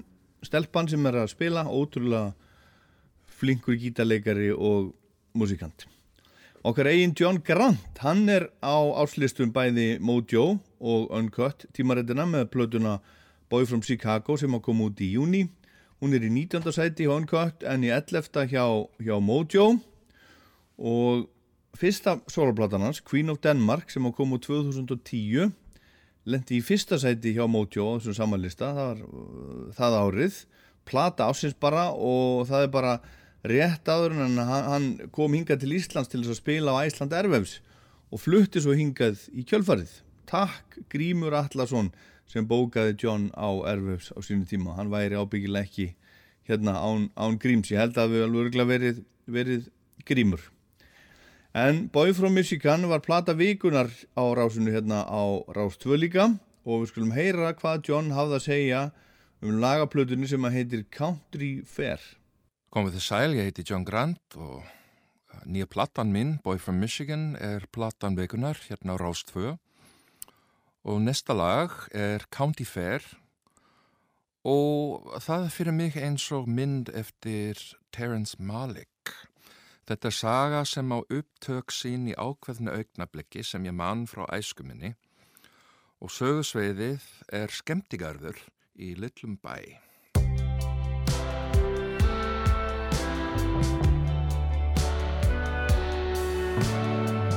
stelpan sem er að spila ótrúlega flinkur gítarleikari og músikant Okkar eigin John Grant hann er á áslistum bæði Mojo og Uncut tímarættina með plötuna Boy from Chicago sem að koma út í júni hún er í 19. sæti hjá Uncut en í 11. hjá, hjá Mojo og fyrsta soloplatan hans, Queen of Denmark sem koma úr 2010 lendi í fyrsta sæti hjá Mojo á þessum samanlista, það var uh, það árið, plata ásins bara og það er bara rétt áður en hann, hann kom hingað til Íslands til þess að spila á Æsland Ervefs og flutti svo hingað í kjölfarið. Takk Grímur Allarsson sem bókaði John á Ervefs á sínu tíma, hann væri ábyggilega ekki hérna án, án Gríms, ég held að við alveg verið, verið Grímur En Boy from Michigan var plata vikunar á rásinu hérna á Rás 2 líka og við skulum heyra hvað John hafði að segja um lagaplötunni sem að heitir Country Fair. Komið þið sæl, ég heiti John Grant og nýja platan minn, Boy from Michigan, er platan vikunar hérna á Rás 2 og næsta lag er County Fair og það fyrir mig eins og mynd eftir Terrence Malick. Þetta er saga sem á upptök sín í ákveðnu augnablikki sem ég mann frá æskuminni og sögusveiðið er skemmtigarður í litlum bæ. On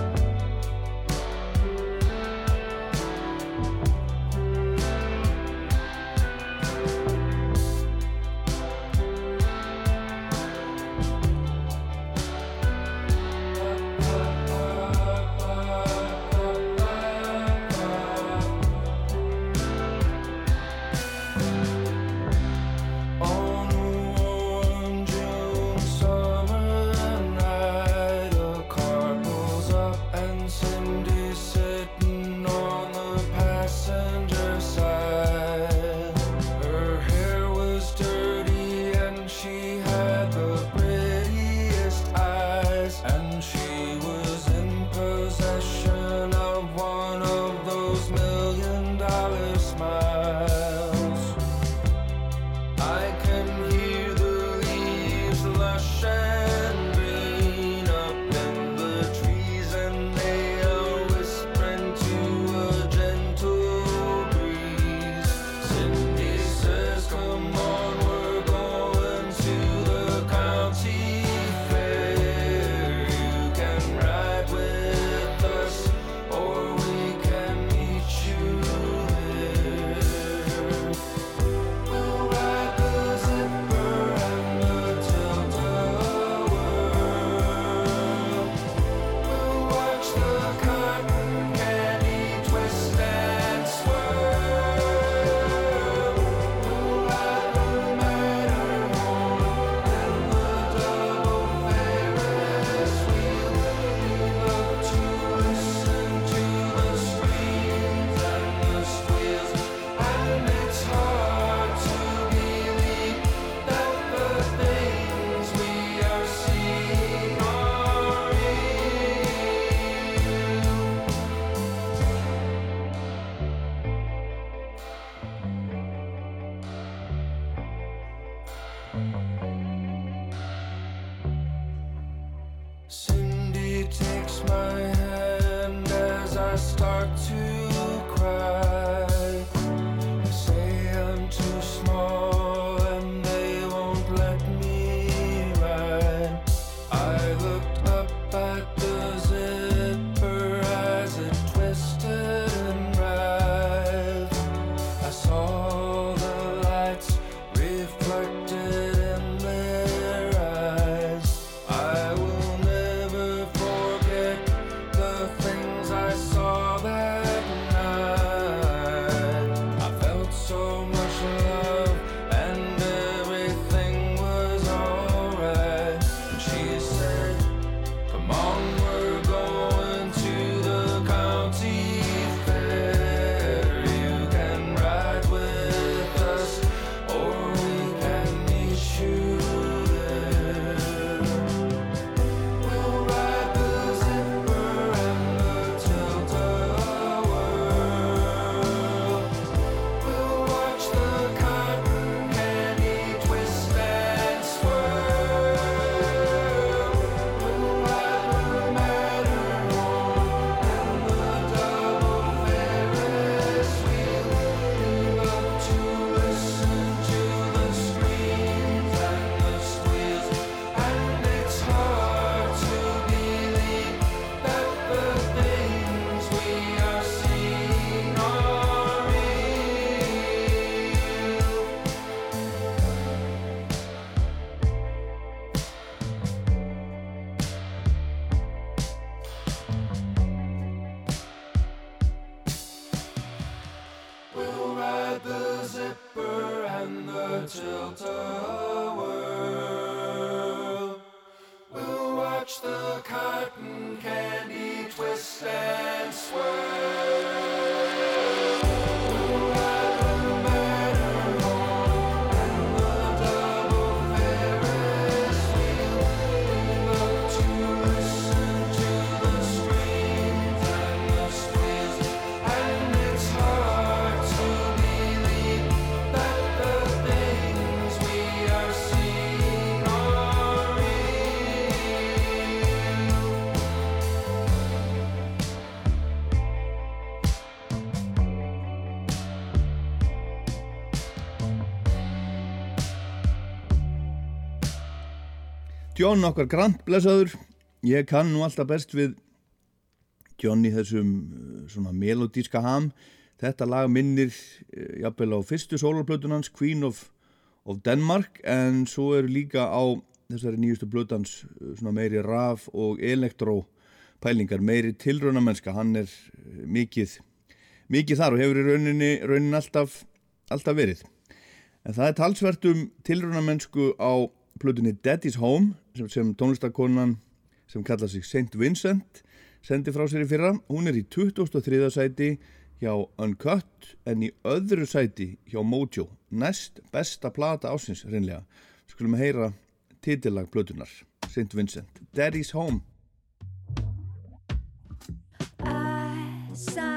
John okkar Grant blessaður ég kann nú alltaf best við John í þessum uh, svona melodíska ham. Þetta lag minnir uh, jafnvel á fyrstu sólarplötunans Queen of, of Denmark en svo eru líka á þessari nýjustu plötans uh, svona meiri raf og elektró pælingar, meiri tilrauna mennska hann er uh, mikið mikið þar og hefur í rauninni, rauninni alltaf, alltaf verið. En það er talsvert um tilrauna mennsku á plötunni Daddy's Home sem, sem tónlistakonan sem kalla sig St. Vincent sendi frá sér í fyrra. Hún er í 23. sæti hjá Uncut en í öðru sæti hjá Mojo. Næst besta plata ásins reynlega. Skulum heyra titillag plötunar. St. Vincent. Daddy's Home. I signed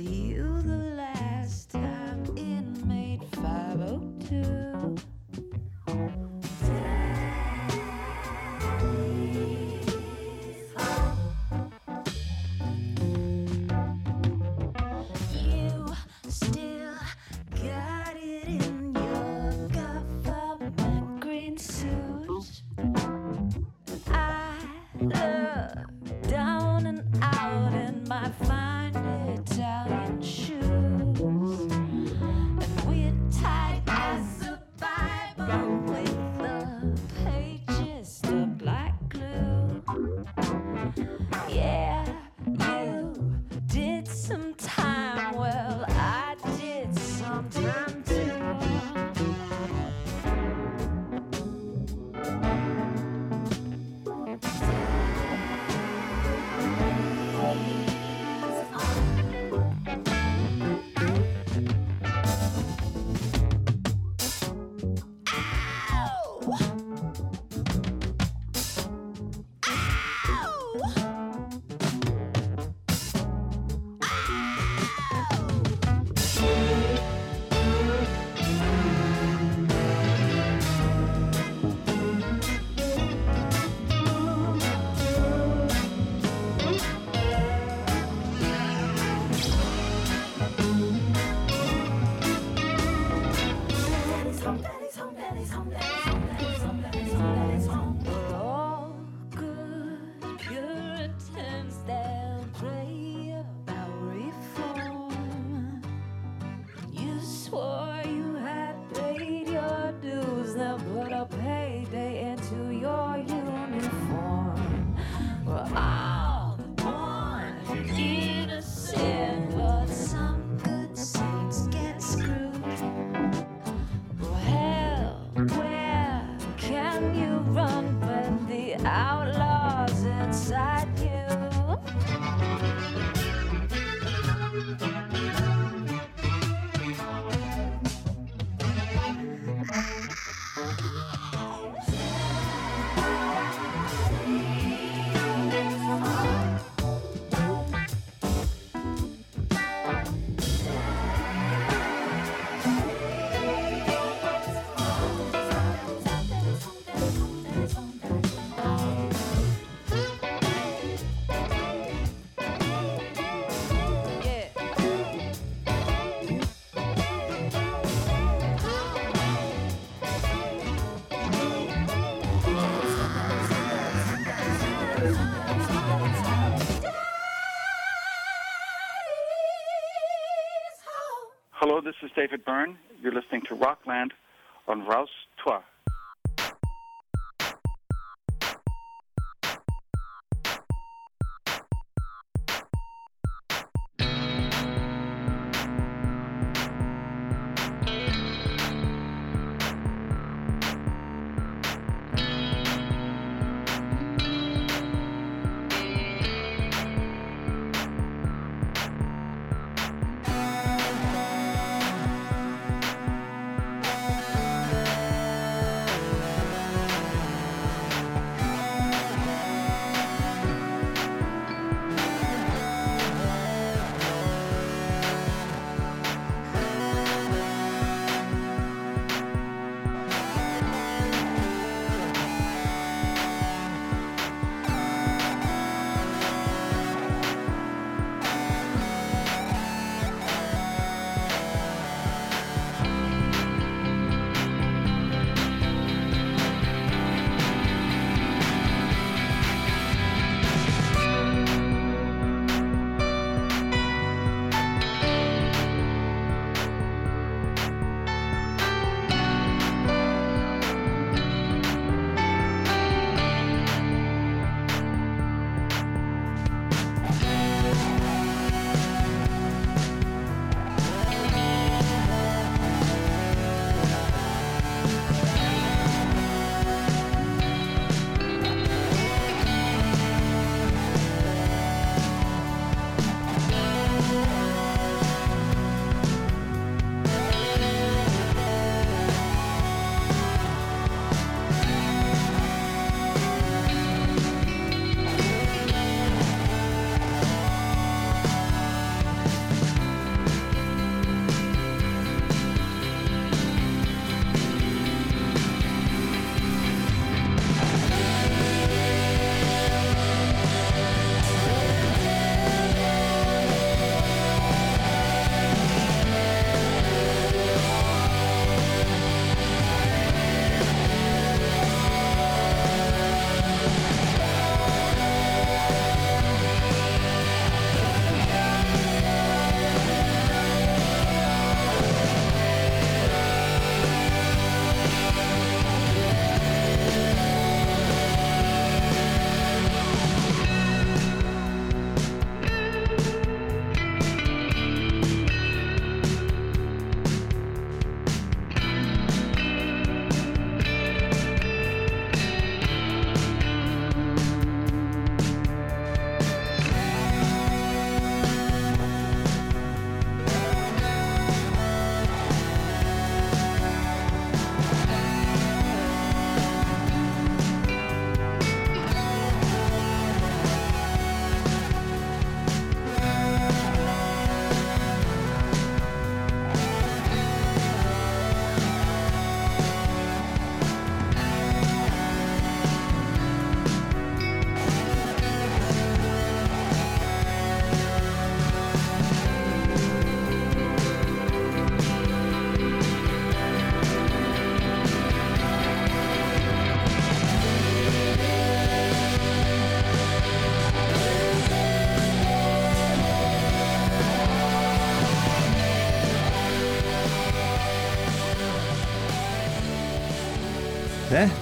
for you the last time inmate 502. David Byrne. You're listening to Rockland on Rouse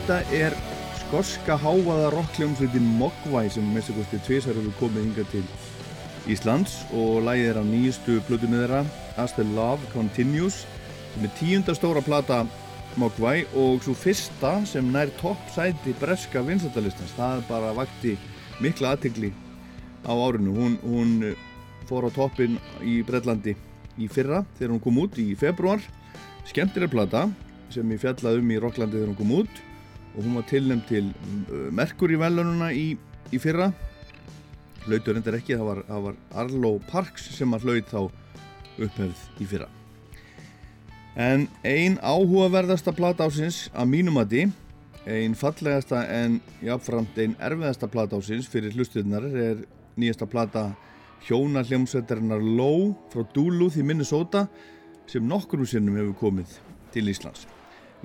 Þetta er skorska hávaða rockljómsveitin Mogwai sem með sér kosti tvisar hefur komið hingað til Íslands og lagið er á nýjustu plötunni þeirra As the Love Continues sem er tíunda stóra plata Mogwai og svo fyrsta sem nær toppsæti breska vinsættalistans það bara vakti mikla aðtegli á árinu. Hún, hún eh, fór á toppin í Breitlandi í fyrra þegar hún kom út í februar skemmtileg plata sem ég fjallaði um í Rocklandi þegar hún kom út og hún var tilnæmt til uh, Merkur í velununa í, í fyrra hlautur reyndar ekki, það var, það var Arlo Parks sem að hlaut þá upphefð í fyrra en ein áhugaverðasta plata ásins að mínumati ein fallegasta en jáfnframt ein erfiðasta plata ásins fyrir hlustuðnar er nýjasta plata hjóna hljómsveitarinnar Low frá Duluth í Minnesota sem nokkrum sinnum hefur komið til Íslands.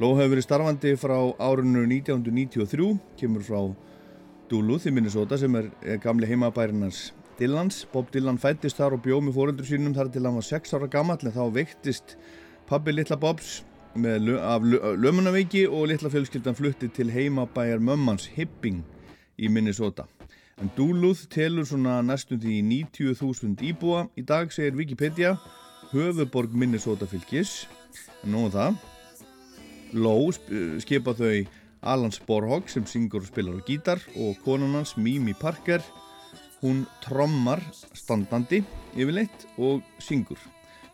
Low hefur verið starfandi frá árinu 1993, kemur frá Duluth í Minnesota sem er, gamli heimabærinnars Dylans. Bob Dylan fættist þar og bjóð með fóröldur sínum þar til hann var 6 ára gammal en þá veiktist pabbi litla Bobs með, af lö- lömunaveiki og litla fjölskyldan flutti til heimabæjar mömmans Hibbing í Minnesota. En Duluth telur svona næstum því 90.000 íbúa. Í dag segir Wikipedia höfuborg Minnesota fylgis. En nú er það. Low sp- skipa þau Alan Sporhog sem syngur og spilar á gítar og konan hans Mimi Parker hún trommar standandi yfirleitt og syngur.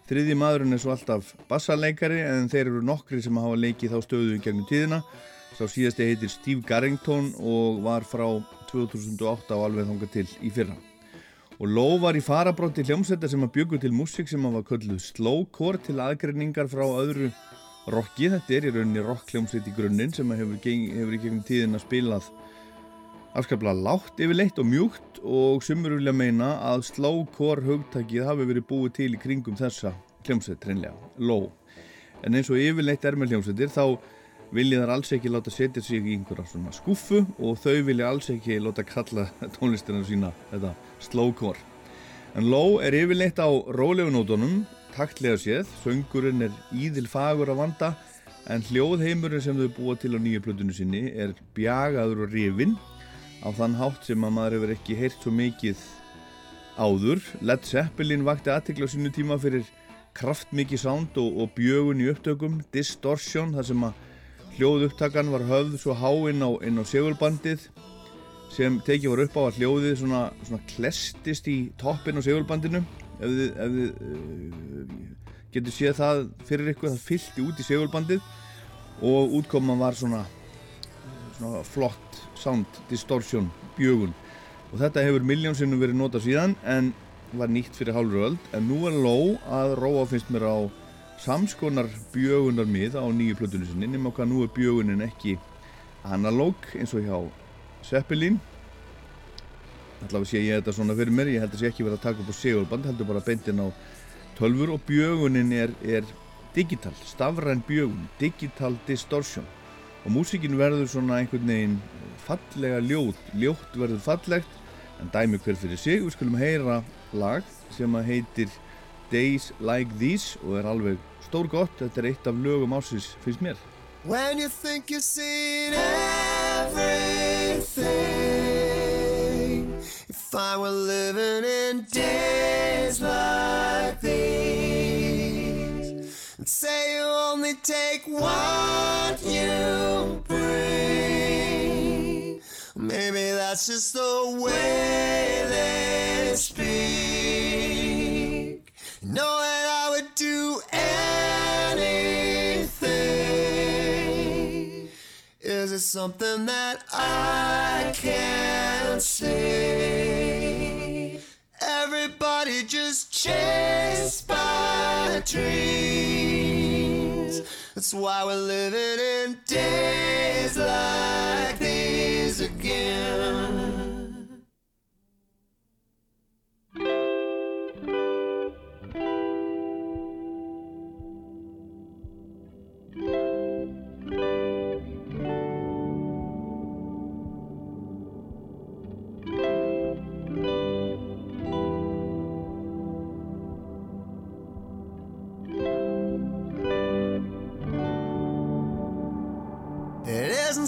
Þriði maðurinn er svo alltaf bassaleikari en þeir eru nokkri sem hafa leikið þá stöðu í gegnum tíðina. Sá síðasti heitir Steve Garrington og var frá 2008 á alveg þangað til í fyrra. Og Low var í farabrótti hljómsveita sem að bjögu til músík sem að var kölluð slowcore til aðgreiningar frá öðru rocki. Þetta er í rauninni rockhljómsveit í grunninn sem að hefur, hefur í gegnum tíðina spilað afskaplega lágt yfirleitt og mjúkt og sumur vilja meina að slowcore hugtakið hafi verið búið til í kringum þessa hljómsveit reynlega, low. En eins og yfirleitt er með hljómsveitir þá vilja þar alls ekki láta setja sig í einhverja svona skúffu og þau vilja alls ekki láta kalla tónlistina sína þetta slowcore. En low er yfirleitt á rólegunótonum, taktlega séð, söngurinn er íðil fagur að vanda en hljóðheimurinn sem þau búa til á nýju plötunni sinni er bjagaður og rifinn. Á þann hátt sem að maður hefur ekki heyrt svo mikið áður. Led Zeppelin vakti aðtekla á sínu tíma fyrir kraftmikið sound og, og bjögun í upptökum, distortion, þar sem að hljóð upptakan var höfð svo há inn á, á segulbandið sem tekið var upp á að hljóðið svona, svona klestist í toppin á segulbandinu ef þið, ef þið uh, getur séð það fyrir ykkur það fyllti út í segulbandið og útkoman var svona svona flott sound distortion bjögun. Og þetta hefur miljónsinnum verið notað síðan en var nýtt fyrir hálfur öld. En nú er ló að róa finnst mér á samskonar bjögunar mið á nýju plötunni sinni nema hvað nú er bjögunin ekki analóg eins og hjá Zeppelin allavega sé ég þetta svona fyrir mér ég held að sé ekki verið að taka upp á segulband heldur bara beintin á tölfur og bjögunin er, er digital, stafræn bjögun digital distortion. Og músíkin verður svona einhvern veginn fallega ljót, ljótt verður fallegt. En dæmi hver fyrir sig við skulum heyra lag sem að heitir Days Like These og er alveg stór gott. Þetta er eitt af lögum ásins finnst mér. When you think you've seen everything, if I were living in days like these, and say you only take what you bring, maybe that's just the way they speak. Know that I would do anything. Is it something that I can't see? Everybody just chased by dreams. That's why we're living in days like these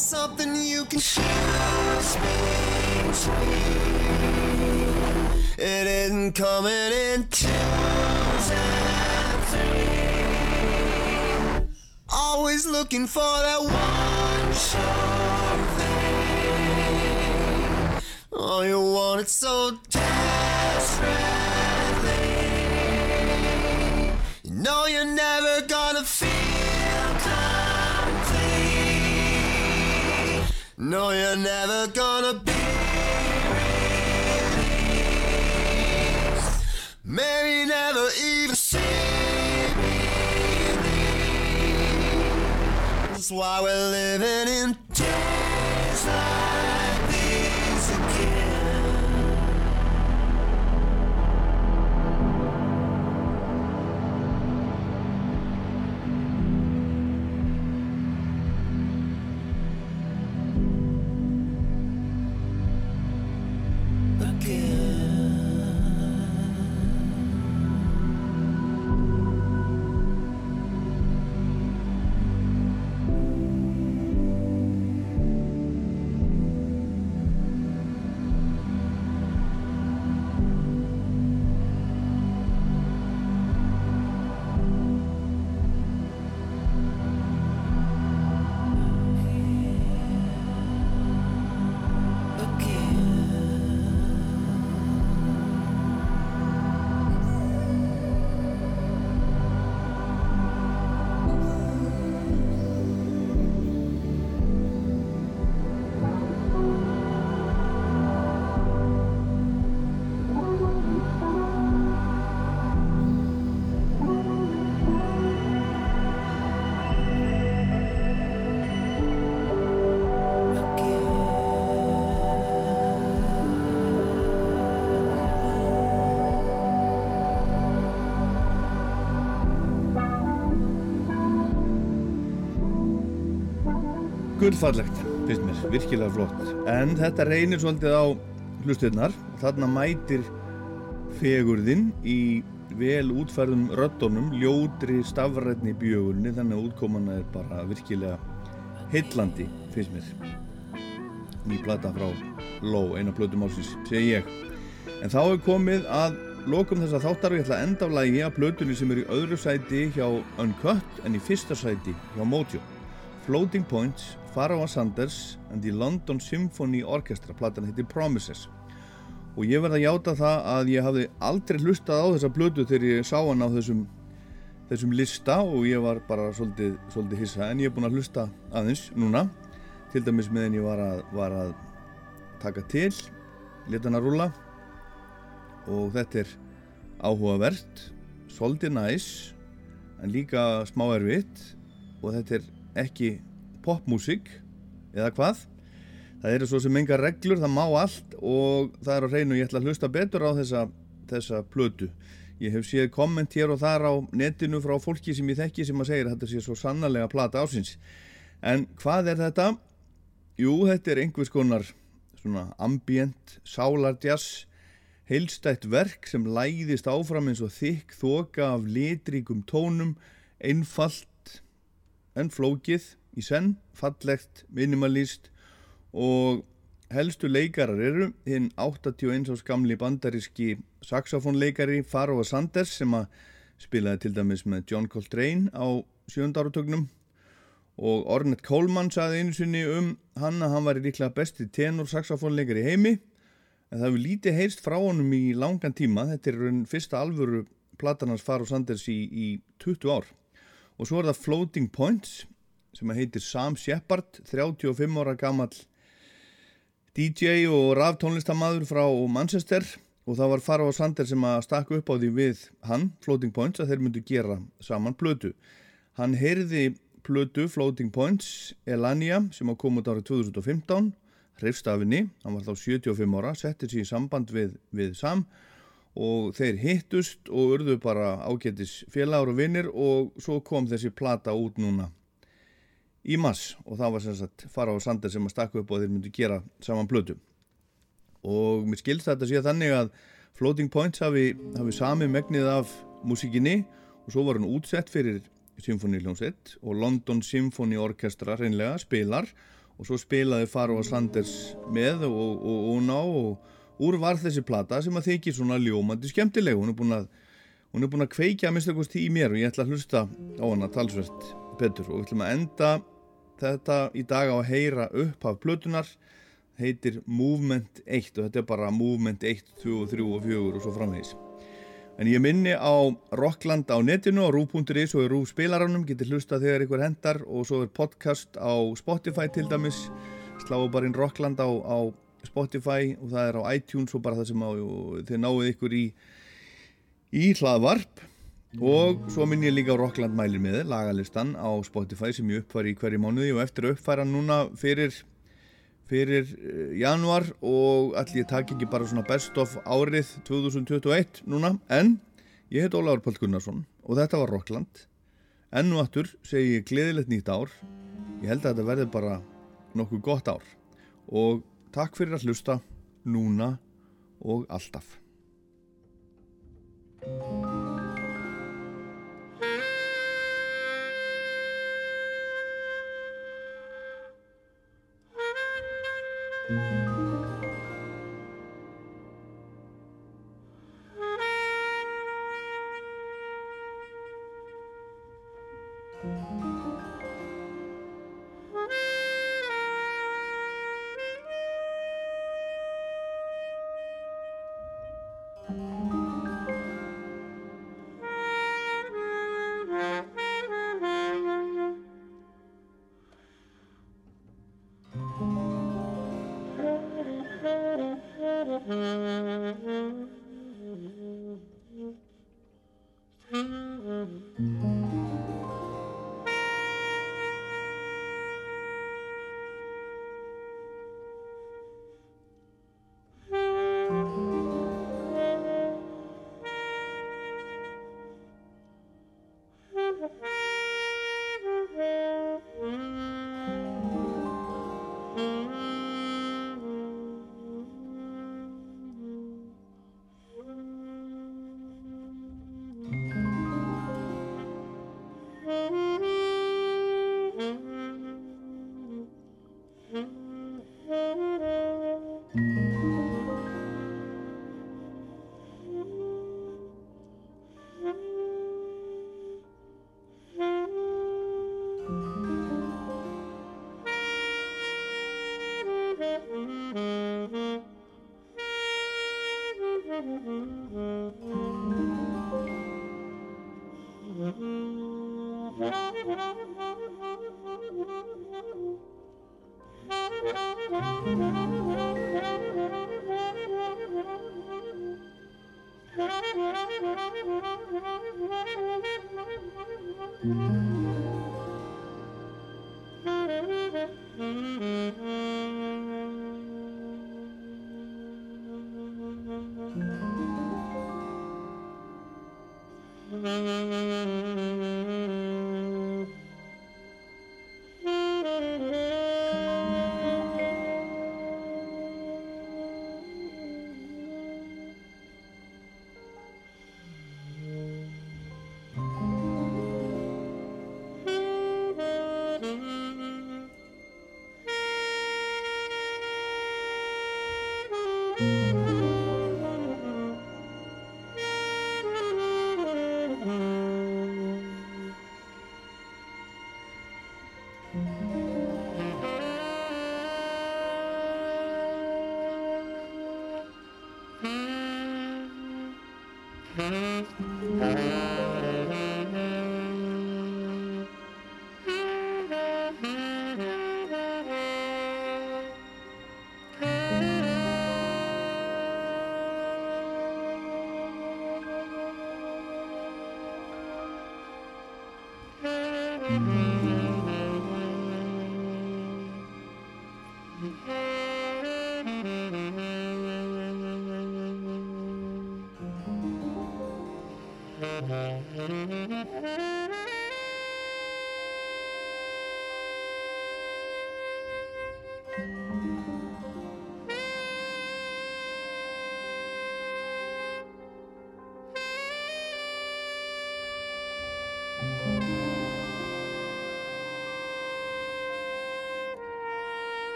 something you can choose between. It isn't coming in twos and three. Always looking for that one sure thing. Oh, you want it so desperately. You know you're never gonna feel No, you're never gonna be released. Maybe never even see me. That's why we're living in days like Gullfallegt, finnst mér, virkilega flott. En þetta reynir svolítið á hlustirnar. Þarna mætir fegurðin í vel útfærðum röddunum, ljótri stafrætni bjögurni, þannig að útkomana er bara virkilega heillandi, finnst mér. Ný plata frá Ló, eina plötum ásins, segi ég. En þá er komið að lokum þessa þáttar og ég ætla að enda af lagi að plötunni sem er í öðru sæti hjá Uncut en í fyrsta sæti hjá Mojo. Floating Points, Pharaoh Sanders and the London Symphony Orchestra. Platan heitir Promises. Og ég verð að játa það að ég hafði aldrei hlustað á þessa blödu þegar ég sá hann á þessum, þessum lista og ég var bara svolítið, svolítið hissa. En ég er búinn að hlusta aðeins núna til dæmis meðan ég var að, var að taka til leta hann að rúla og þetta er áhugavert svolítið næs en líka smá erfitt. Og þetta er ekki popmusík eða hvað? Það eru svo sem enga reglur, það má allt og það er á hreinu, ég ætla að hlusta betur á þessa, þessa plötu. Ég hef séð komment hér og þar á netinu frá fólki sem ég þekki sem að segja þetta sé svo sannarlega plata ásins en hvað er þetta? Jú, þetta er einhvers konar svona ambient, sálardjass heilstætt verk sem læðist áfram eins og þykk þoka af litríkum tónum einfalt en flókið í senn, fallegt, minimalist og helstu leikarar eru hinn 81 árs gamli bandaríski saxofónleikari Pharoah Sanders sem að spilaði til dæmis með John Coltrane á sjöndarutögnum og Ornette Coleman saði einu sinni um hann að hann var líklega besti tenor saxofónleikari heimi en það hefur lítið heyrst frá honum í langan tíma. Þetta er raun fyrsta alvöru platanars Pharoah Sanders í, í 20 ár. Og svo er það Floating Points sem heitir Sam Shepard 35 ára gammal DJ og raftónlistamaður frá Manchester. Og það var Pharoah Sanders sem að stakka upp á því við hann, Floating Points, að þeir myndu gera saman plötu. Hann heyrði plötu Floating Points Elania sem að koma út árið 2015 hrifstafinni, hann var þá 75 ára settir sér í samband við, við Sam. Og þeir hittust og urðu bara ágættis félagur og vinnir og svo kom þessi plata út núna í mass og það var sem sagt Pharoah Sanders sem að stakka upp og þeir myndu gera saman blötu og mér skilst þetta sé þannig að Floating Points hafi, hafi sami megnið af músikinni og svo var hann útsett fyrir Symfóníljónsett og London Symphony Orchestra reynlega spilar og svo spilaði Faro og Sanders með og, og, og ná og úr var þessi plata sem að þykir svona ljómandi skemmtileg. Hún er búin að, er búin að kveikja að mista kosti í mér og ég ætla að hlusta á hana talsvert betur. Og við ætlum að enda þetta í dag á að heyra upp af plötunar heitir Movement 1 og þetta er bara Movement 1, 2, 3 og 4 og svo framvegis. En ég minni á Rockland á netinu á rú.is og í rú spilaranum, getur hlusta þegar ykkur hendar og svo er podcast á Spotify til dæmis, sláðu bara inn Rockland á, á Spotify og það er á iTunes og bara það sem á, þið náið ykkur í, í hlaðvarp og svo minn ég líka Rockland mælir með lagalistan á Spotify sem ég uppfæri í hverju mánuði og eftir að uppfæra núna fyrir fyrir uh, januar og allir ég taki ekki bara svona best of árið 2021 núna. En ég heit Ólafur Páll Gunnarsson og þetta var Rockland. Enn og aftur segi ég gleðilegt nýtt ár. Ég held að þetta verði bara nokkuð gott ár. Og takk fyrir að hlusta núna og alltaf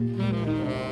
Mm-hmm.